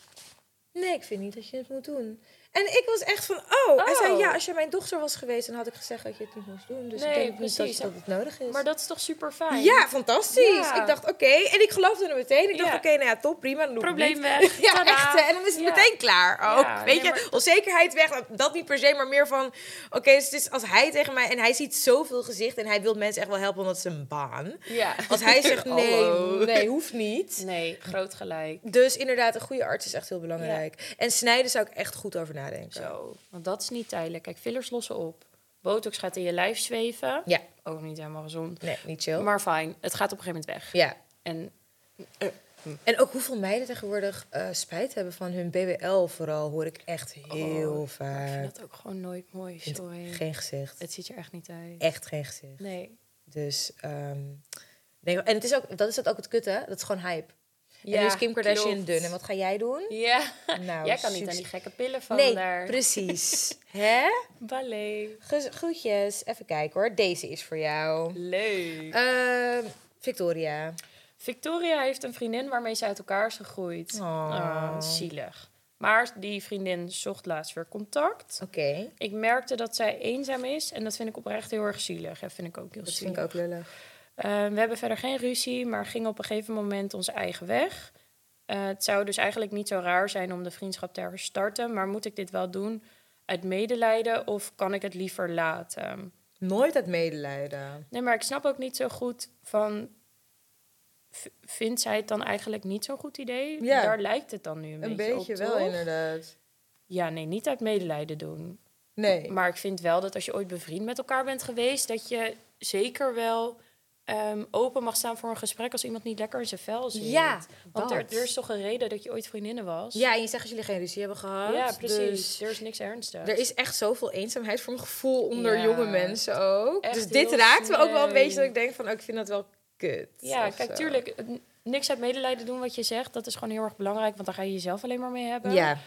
nee, ik vind niet dat je het moet doen. En ik was echt van, oh. Hij zei, Oh. ja, als je mijn dochter was geweest, dan had ik gezegd dat je het niet moest doen. Dus Nee, ik denk niet dat, precies. dat het nodig is. Maar dat is toch super fijn? ja, fantastisch. Ja. Ik dacht, oké. En ik geloofde er meteen. Ik dacht, Ja. oké, nou ja, top, prima. Dan Probleem weg. Ja, echt. En dan is het Ja. meteen klaar ook. Ja, Weet je, onzekerheid weg. Dat- niet per se, maar meer van... Oké, dus het is als hij tegen mij... En hij ziet zoveel gezicht en hij wil mensen echt wel helpen, want het is een baan. Ja. Als hij zegt, nee, nee, hoeft niet. Nee, groot gelijk. Dus inderdaad, een goede arts is echt heel belangrijk. En snijden zou ik echt goed over nadenken. Zo, want dat is niet tijdelijk. Kijk, fillers lossen op. Botox gaat in je lijf zweven. Ja, Ook niet helemaal gezond. nee, niet chill. Maar fijn, het gaat op een gegeven moment weg. ja. En En ook hoeveel meiden tegenwoordig eh, spijt hebben van hun BBL vooral, hoor ik echt heel Oh, ik vaak. vind dat ook gewoon nooit mooi. Sorry. Geen gezicht. Het ziet er echt niet uit. Echt geen gezicht. Nee. Dus, ehm, denk, en het is ook, dat is het ook het kutte, dat is gewoon hype. En Ja, nu is Kim Kardashian klopt. dun. En wat ga jij doen? Ja, Nou, jij kan niet aan die gekke pillen van Nee, daar. precies. Hè? Ballet. Groetjes. Even kijken hoor. Deze is voor jou. Leuk. Ehm, Victoria. Victoria heeft een vriendin waarmee ze uit elkaar is gegroeid. Oh. Ah, zielig. Maar die vriendin zocht laatst weer contact. Oké. Ik merkte dat zij eenzaam is en dat vind ik oprecht heel erg zielig. Dat vind ik ook heel Dat zielig. vind ik ook lullig. Eh, we hebben verder geen ruzie, maar gingen op een gegeven moment onze eigen weg. Eh, het zou dus eigenlijk niet zo raar zijn om de vriendschap te herstarten, maar moet ik dit wel doen uit medelijden of kan ik het liever laten? Nooit uit medelijden. Nee, maar ik snap ook niet zo goed van. Vindt zij het dan eigenlijk niet zo'n goed idee? Ja. Daar lijkt het dan nu een, Een beetje, beetje op, wel, toch? inderdaad. Ja, nee, niet uit medelijden doen. Nee. Maar ik vind wel dat als je ooit bevriend met elkaar bent geweest, dat je zeker wel ehm, open mag staan voor een gesprek als iemand niet lekker in zijn vel zit. Ja, Want er, dat. er is toch een reden dat je ooit vriendinnen was? Ja, en je zegt als jullie geen ruzie hebben gehad. ja precies. dus Er is niks ernstigs. er is echt zoveel eenzaamheid voor mijn gevoel onder Ja. jonge mensen ook. Dus dit raakt me ook wel een beetje dat ik denk van, oh, ik vind dat wel kut. Ja, kijk, zo. tuurlijk, niks uit medelijden doen wat je zegt. Dat is gewoon heel erg belangrijk, want daar ga je jezelf alleen maar mee hebben. Ja,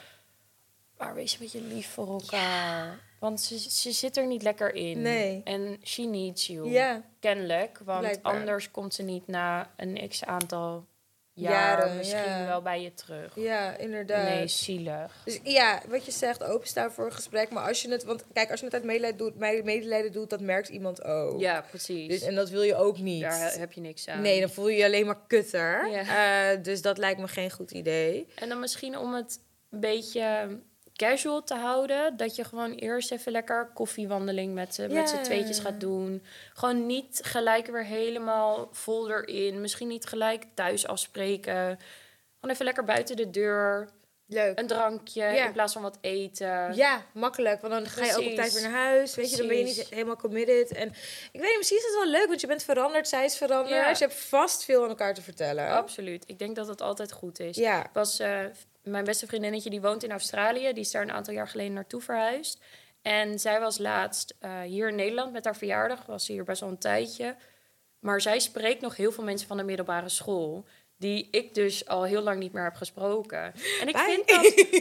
Maar wees een beetje lief voor elkaar. Want ze, ze zit er niet lekker in. Nee. En she needs you. ja. Kennelijk. Want Blijkbaar. anders komt ze niet na een x aantal jaar Jaren, misschien ja. wel bij je terug. ja, inderdaad. Nee, zielig. Dus ja, wat je zegt, openstaan voor een gesprek. Maar als je het, want kijk, als je het uit medelijden doet, medelijden doet, dat merkt iemand ook. Ja, precies. Dus, en dat wil je ook niet. Daar he- heb je niks aan. Nee, dan voel je je alleen maar kutter. Ja. Eh, dus dat lijkt me geen goed idee. En dan misschien om het een beetje casual te houden. Dat je gewoon eerst even lekker koffiewandeling met, z'n- met z'n tweetjes gaat doen. Gewoon niet gelijk weer helemaal vol erin. Misschien niet gelijk thuis afspreken. Gewoon even lekker buiten de deur. Leuk. Een drankje in plaats van wat eten. Ja, makkelijk. Want dan ga je ook op tijd weer naar huis. Weet je, dan ben je niet helemaal committed. En ik weet niet, misschien is het wel leuk, want je bent veranderd, zij is veranderd. Je hebt vast veel aan elkaar te vertellen. Absoluut. Ik denk dat het altijd goed is. Ja. Ik was, eh, mijn beste vriendinnetje die woont in Australië. Die is daar een aantal jaar geleden naartoe verhuisd. En zij was laatst eh, hier in Nederland met haar verjaardag. Was ze hier best wel een tijdje. Maar zij spreekt nog heel veel mensen van de middelbare school. Die ik dus al heel lang niet meer heb gesproken. En ik Bye. vind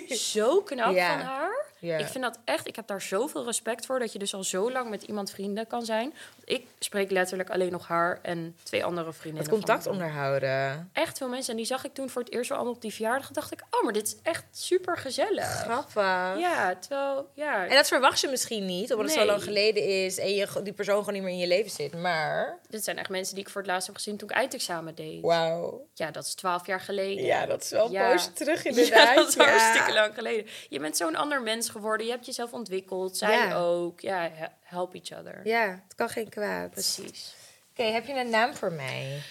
dat zo knap Ja. van haar. Ik vind dat echt, ik heb daar zoveel respect voor dat je dus al zo lang met iemand vrienden kan zijn. Ik spreek letterlijk alleen nog haar en twee andere Het vriendinnen. contact onderhouden. echt veel mensen. En die zag ik toen voor het eerst wel allemaal op die verjaardag. En dacht ik, oh, maar dit is echt super gezellig. Grappig. Ja, terwijl, ja. En dat verwacht je misschien niet, omdat het zo lang geleden is en je, die persoon gewoon niet meer in je leven zit. Maar, Dit zijn echt mensen die ik voor het laatst heb gezien toen ik eindexamen deed. wauw. Ja, dat is twaalf jaar geleden. Ja, dat is wel een Ja. poosje terug inderdaad. Ja, dat is Ja. hartstikke lang geleden. Je bent zo'n ander mens geworden. Je hebt jezelf ontwikkeld. Zij Ja. ook. Ja, he- help each other. Ja, het kan geen kwaad. Precies. Oké, heb je een naam voor mij?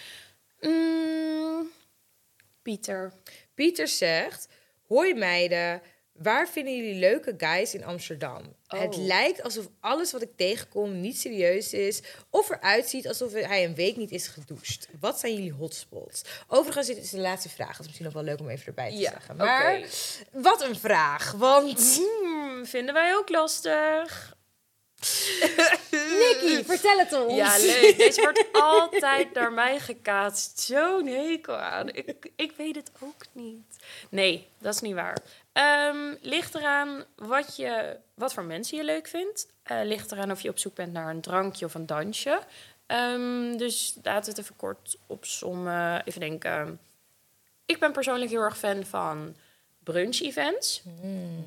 Mm, Pieter. Pieter zegt: Hoi meiden, waar vinden jullie leuke guys in Amsterdam? Oh. Het lijkt alsof alles wat ik tegenkom niet serieus is, of eruit ziet alsof hij een week niet is gedoucht. Wat zijn jullie hotspots? Overigens, dit is de laatste vraag. Dat is misschien nog wel leuk om even erbij te zeggen. Maar wat een vraag, want. Hmm, vinden wij ook lastig. Nicky, vertel het ons. Ja, leuk. Deze wordt altijd naar mij gekaatst. Zo'n hekel aan. Ik, ik weet het ook niet. Nee, dat is niet waar. Ehm, ligt eraan wat, je, wat voor mensen je leuk vindt. Eh, ligt eraan of je op zoek bent naar een drankje of een dansje. Ehm, dus laten we het even kort opzommen. Even denken. Ik ben persoonlijk heel erg fan van brunch-events.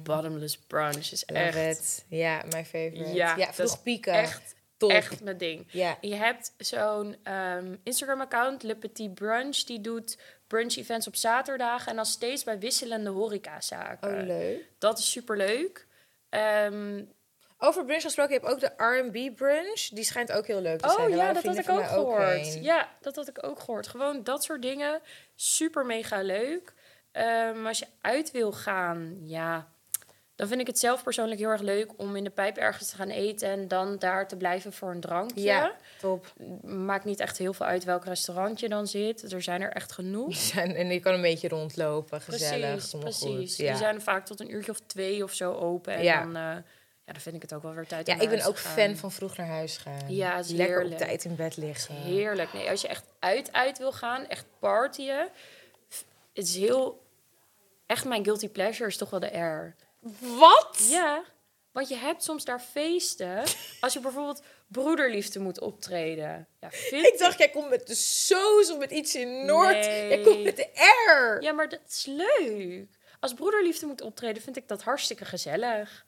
Bottomless brunch is Mm. Love echt, it. Ja, mijn favorite. Ja, Ja, vroeg pieken. echt, Top. echt mijn ding. Ja. Je hebt zo'n ehm, Instagram-account, Le Petit Brunch, die doet brunch-events op zaterdagen en dan steeds bij wisselende horecazaken. Oh, leuk. Dat is superleuk. Ehm Over brunch gesproken, je hebt ook de R&B brunch. Die schijnt ook heel leuk te zijn. oh ja, dat had ik ook gehoord. Ja, dat had ik ook gehoord. Gewoon dat soort dingen. Super mega leuk. Ehm, als je uit wil gaan, ja, dan vind ik het zelf persoonlijk heel erg leuk om in de pijp ergens te gaan eten en dan daar te blijven voor een drankje. Ja, top. Maakt niet echt heel veel uit welk restaurant je dan zit. Er zijn er echt genoeg. zijn- En je kan een beetje rondlopen, gezellig. Precies, precies. Goed. Ja. Die zijn vaak tot een uurtje of twee of zo open. En Ja. dan, eh, ja, dan vind ik het ook wel weer tijd ja, om ik naar ben ook fan van vroeg naar huis gaan. Ja, is Lekker op heerlijk. tijd in bed liggen. Heerlijk. Nee, als je echt uit uit wil gaan, echt partyen. het is heel... Echt mijn guilty pleasure is toch wel de R. Wat? Ja, want je hebt soms daar feesten. Als je bijvoorbeeld broederliefde moet optreden. Ja, vind Ik dacht, jij komt met de soos of met iets in Noord. Nee. Jij komt met de R. Ja, maar dat is leuk. Als broederliefde moet optreden, vind ik dat hartstikke gezellig.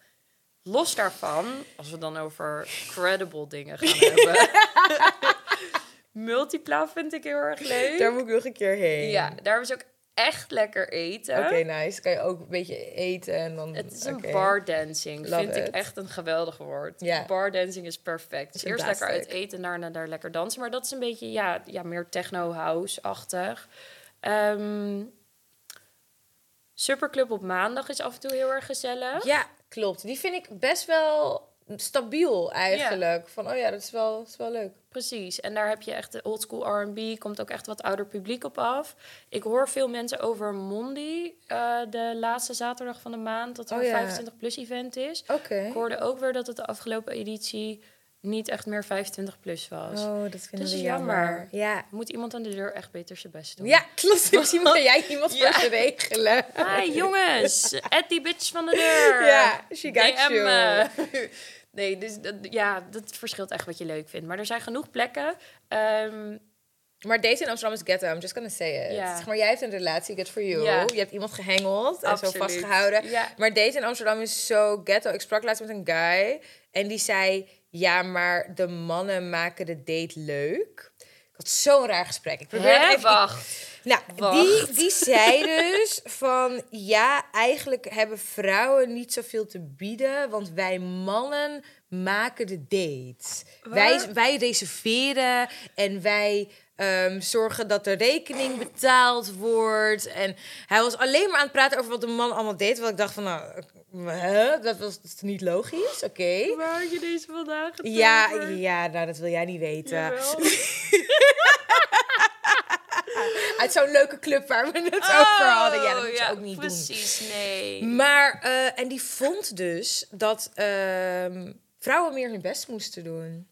Los daarvan, als we dan over credible dingen gaan hebben. Multipla vind ik heel erg leuk. Daar moet ik nog een keer heen. Ja, daar is ook echt lekker eten. Oké, nice. Kan je ook een beetje eten en dan... Het is een bar dancing. Love Vind ik echt een geweldig woord. Ja. Bar dancing is perfect. Dus eerst lekker uit eten, daarna daar lekker dansen. Maar dat is een beetje, ja, ja meer techno-house-achtig. Ehm, Superclub op maandag is af en toe heel erg gezellig. Ja, klopt. Die vind ik best wel stabiel eigenlijk. Van, oh ja, dat is wel, dat is wel leuk. Precies. En daar heb je echt de oldschool R&B. Komt ook echt wat ouder publiek op af. Ik hoor veel mensen over Mondi. eh, de laatste zaterdag van de maand. Dat er Oh een ja. 25 plus event is. Ik hoorde ook weer dat het de afgelopen editie niet echt meer 25 plus was. Oh, dat Dat we is jammer. jammer. Ja. Moet iemand aan de deur echt beter zijn best doen? Ja, klopt. Misschien moet jij iemand Ja. voor ze regelen. Hi jongens, Ed die bitch van de deur. Ja, she got DM, you. Nee, dus dat, ja, dat verschilt echt wat je leuk vindt. Maar er zijn genoeg plekken. Ehm, Maar daten in Amsterdam is ghetto. I'm just gonna say it. Zeg maar, jij hebt een relatie, good for you. Je hebt iemand gehengeld en Absoluut. zo vastgehouden. Ja. Maar daten in Amsterdam is zo ghetto. Ik sprak laatst met een guy en die zei... Ja, maar de mannen maken de date leuk. Ik had zo'n raar gesprek. Ik probeerde hè, even... wacht. Nou, Wacht. die, die zei dus van ja, eigenlijk hebben vrouwen niet zoveel te bieden, want wij mannen maken de dates. Wij, wij reserveren en wij ehm, zorgen dat de rekening betaald wordt. En hij was alleen maar aan het praten over wat de man allemaal deed. Wat ik dacht van, nou, hè? dat was dat is niet logisch. Oké. Waar had je deze vandaag? Ja, ja, nou, dat wil jij niet weten. Uit zo'n leuke club waar we het over hadden. Ja, dat moet je Oh, ja, ook niet doen. precies, nee. Maar, eh, en die vond dus dat ehm, vrouwen meer hun best moesten doen.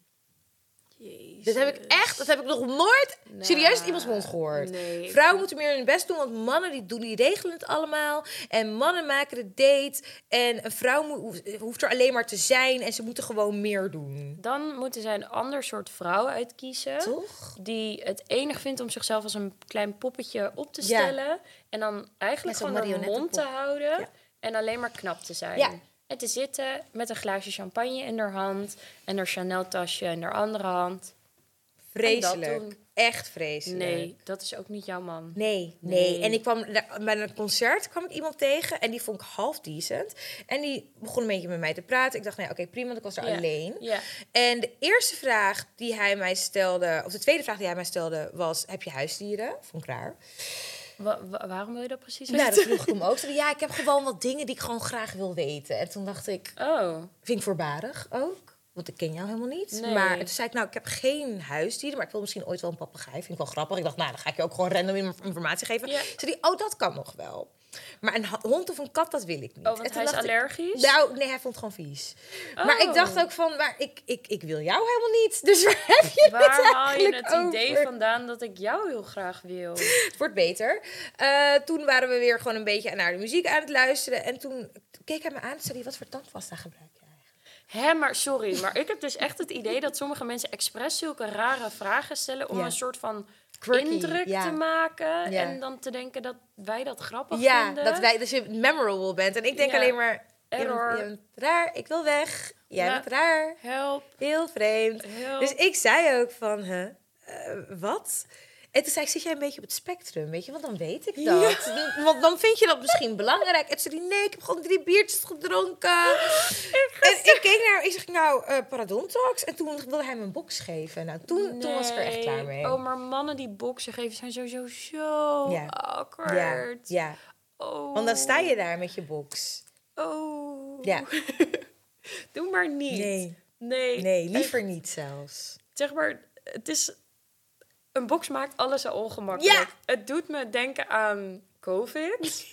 Jezus. Dat heb ik echt, dat heb ik nog nooit serieus uit iemands mond gehoord. nee. Vrouwen moeten meer hun best doen, want mannen die doen, die regelen het allemaal. En mannen maken de date. En een vrouw moet, hoeft- er alleen maar te zijn en ze moeten gewoon meer doen. Dan moeten zij een ander soort vrouw uitkiezen. Toch? Die het enig vindt om zichzelf als een klein poppetje op te Ja. stellen. En dan eigenlijk gewoon een mond te houden. Ja. En alleen maar knap te zijn. Ja. En te zitten met een glaasje champagne in haar hand. En haar Chanel tasje in haar andere hand. Vreselijk. Echt vreselijk. Nee, dat is ook niet jouw man. Nee, nee, Nee. En ik kwam bij een concert kwam ik iemand tegen en die vond ik half decent. En die begon een beetje met mij te praten. Ik dacht, nee, oké, prima, want ik was er Ja. alleen. Ja. En de eerste vraag die hij mij stelde, of de tweede vraag die hij mij stelde, was: Heb je huisdieren? Vond ik raar. Wa- wa- waarom wil je dat precies Nou, weten? dat vroeg ik hem ook. Ja, ik heb gewoon wat dingen die ik gewoon graag wil weten. En toen dacht ik, Oh, vind ik voorbarig ook. Want ik ken jou helemaal niet. Nee. Maar toen zei ik, nou, ik heb geen huisdieren, maar ik wil misschien ooit wel een papegaai. Vind ik wel grappig. Ik dacht, nou, dan ga ik je ook gewoon random in- informatie geven. Ja. Zei hij, oh, dat kan nog wel. Maar een hond of een kat, dat wil ik niet. oh want hij is ik, allergisch? nou, nee, hij vond het gewoon vies. Maar ik Oh. dacht ook van, maar ik, ik, ik wil jou helemaal niet. Dus waar heb je Waar het haal je het idee vandaan dat ik jou heel graag wil? Het wordt beter. Eh, toen waren we weer gewoon een beetje naar de muziek aan het luisteren. En toen keek hij me aan en zei hij, wat voor tandpasta gebruik je? Hé, maar sorry, maar ik heb dus echt het idee dat sommige mensen expres zulke rare vragen stellen om Ja. een soort van Quirky, indruk ja. te maken Ja. en dan te denken dat wij dat grappig Ja, vinden. dat, wij, dat je memorable bent. En ik denk Ja. alleen maar, Error. je bent raar, ik wil weg. Jij Ja. bent raar, Help, heel vreemd. help. Dus ik zei ook van, huh, eh, wat? En toen zei ik, zit jij een beetje op het spectrum, weet je? Want dan weet ik dat. Want dan vind je dat misschien belangrijk. En zei hij, nee, ik heb gewoon drie biertjes gedronken. en ik keek naar ik zeg, nou, Paradontax. En toen wilde hij me een box geven. Nou, toen, toen was ik er echt klaar Nee. mee. Oh, maar mannen die boksen geven zijn sowieso zo Ja. awkward. ja, ja, Oh. want dan sta je daar met je box. Oh. Ja. Doe maar niet. Nee, Nee. nee, liever niet zelfs. zeg maar, het is. Een box maakt alles zo ongemakkelijk. Ja. Het doet me denken aan COVID.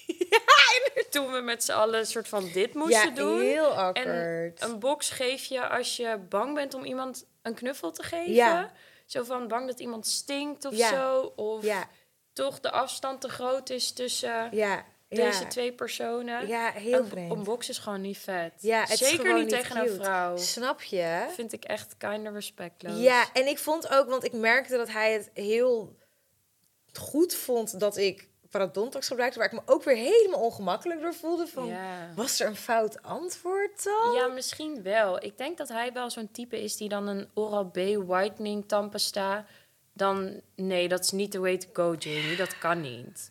Toen we met z'n allen een soort van dit moesten ja, doen. heel En awkward. een box geef je als je bang bent om iemand een knuffel te geven. Ja. Zo van bang dat iemand stinkt of Ja. zo. Of Ja, toch de afstand te groot is tussen Ja, deze twee personen. Ja, heel vreemd. is gewoon niet vet. Ja, het Zeker niet tegen een vrouw. Snap je? Vind ik echt kind of respectloos. Ja, en ik vond ook, want ik merkte dat hij het heel goed vond dat ik parodontax gebruikte, waar ik me ook weer helemaal ongemakkelijk door voelde. Van, Ja. was er een fout antwoord dan? Ja, misschien wel. Ik denk dat hij wel zo'n type is die dan een Oral-B whitening tandpasta... Dan, nee, dat is niet the way to go, Jamie. Dat kan niet.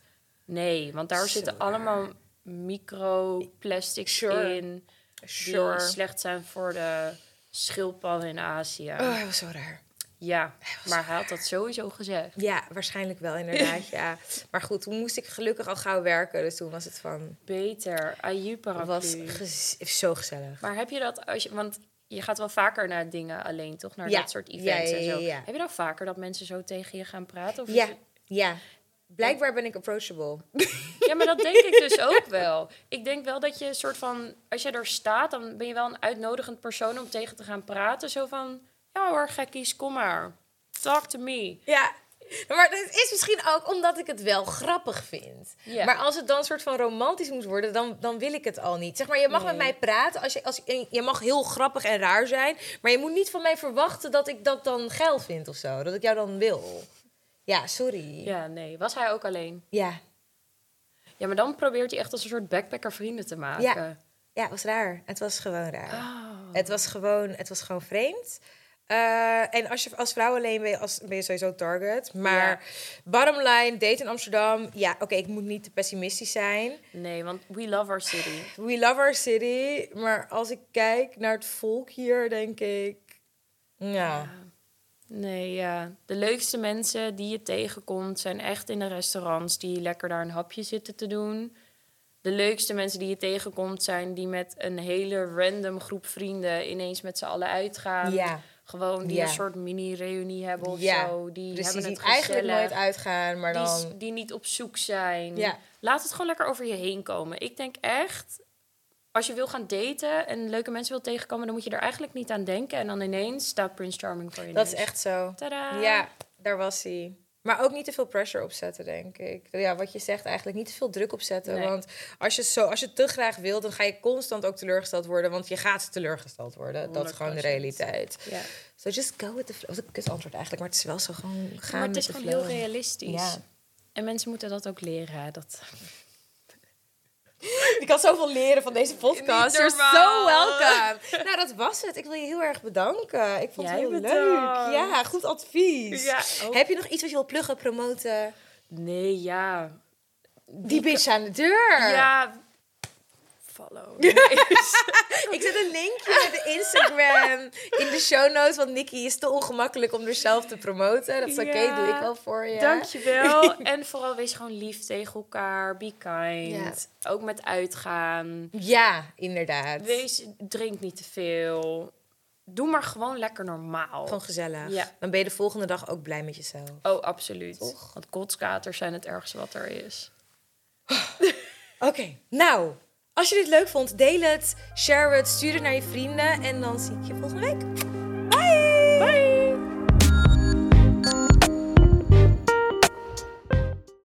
Nee, want daar zitten allemaal microplastics Sure. in... sure. die slecht zijn voor de schildpadden in Azië. Oh, hij was zo raar. Ja, maar hij had dat sowieso gezegd. Ja, waarschijnlijk wel inderdaad, ja. Maar goed, toen moest ik gelukkig al gauw werken, dus toen was het van... Beter, paraplu. was gez- zo gezellig. Maar heb je dat als je... Want je gaat wel vaker naar dingen alleen, toch? Naar Ja. dat soort Ja, events ja, en zo. ja, ja. Heb je dan vaker dat mensen zo tegen je gaan praten? Of Ja, het- ja. Blijkbaar ben ik approachable. Ja, maar dat denk ik dus ook wel. Ik denk wel dat je een soort van... Als je er staat, dan ben je wel een uitnodigend persoon om tegen te gaan praten. Zo van, ja hoor, gekkies, kom maar. Talk to me. Ja, maar het is misschien ook omdat ik het wel grappig vind. Ja. Maar als het dan een soort van romantisch moet worden, dan, dan wil ik het al niet. Zeg maar, je mag Nee. met mij praten. Als je, als, je je mag heel grappig en raar zijn. Maar je moet niet van mij verwachten dat ik dat dan geil vind of zo. Dat ik jou dan wil. Ja, sorry. Ja, nee. Was hij ook alleen? Ja, Ja, maar dan probeert hij echt als een soort backpacker vrienden te maken. Ja. ja het was raar. Het was gewoon raar. Oh. Het was gewoon, het was gewoon vreemd. Eh, en als je als vrouw alleen ben je, als, ben je sowieso target. Maar Ja. bottom line, date in Amsterdam. Ja, oké, ik moet niet te pessimistisch zijn. Nee, want we love our city. We love our city. Maar als ik kijk naar het volk hier, denk ik... Ja, Nee, ja. De leukste mensen die je tegenkomt zijn echt in de restaurants die lekker daar een hapje zitten te doen. De leukste mensen die je tegenkomt zijn die met een hele random groep vrienden ineens met z'n allen uitgaan. ja. Gewoon die Ja. een soort mini-reunie hebben of Ja, zo. Die precies. hebben Die het eigenlijk gezellig. nooit uitgaan, maar Die, dan... die niet op zoek zijn. Ja. Laat het gewoon lekker over je heen komen. Ik denk echt, als je wil gaan daten en leuke mensen wil tegenkomen, dan moet je er eigenlijk niet aan denken. En dan ineens staat Prince Charming voor je Dat is echt zo. Tadaa. Ja, daar was hij. Maar ook niet te veel pressure opzetten, denk ik. Ja, wat je zegt eigenlijk, niet te veel druk opzetten. Nee. Want als je, zo, als je te graag wilt, dan ga je constant ook teleurgesteld worden. Want je gaat teleurgesteld worden. Dat is gewoon de 100%. realiteit. Ja. So just go with the flow. Dat is antwoord eigenlijk, maar het is wel zo gewoon gaan Maar het is gewoon heel realistisch. Ja. En mensen moeten dat ook leren. Dat... Ik kan zoveel leren van deze podcast. You're so welcome. nou, dat was het. Ik wil je heel erg bedanken. Ik vond Jij het heel bedankt. leuk. Ja, goed advies. Ja. Heb je nog iets wat je wil pluggen, promoten? Nee, ja. Die bitch aan de deur. Ja. Follow. Ik zet een linkje met de Instagram in de show notes. Want Nikki is te ongemakkelijk om zichzelf te promoten. Dat is oké, Ja. doe ik wel voor je. Dankjewel. en vooral wees gewoon lief tegen elkaar. Be kind. Ook met uitgaan. Ja, inderdaad. Wees, drink niet te veel. Doe maar gewoon lekker normaal. Gewoon gezellig. Ja. Dan ben je de volgende dag ook blij met jezelf. Oh, absoluut. Toch? Want kotskaters zijn het ergste wat er is. Oké, nou. Als je dit leuk vond, deel het, share het, stuur het naar je vrienden. En dan zie ik je volgende week. Bye! Bye!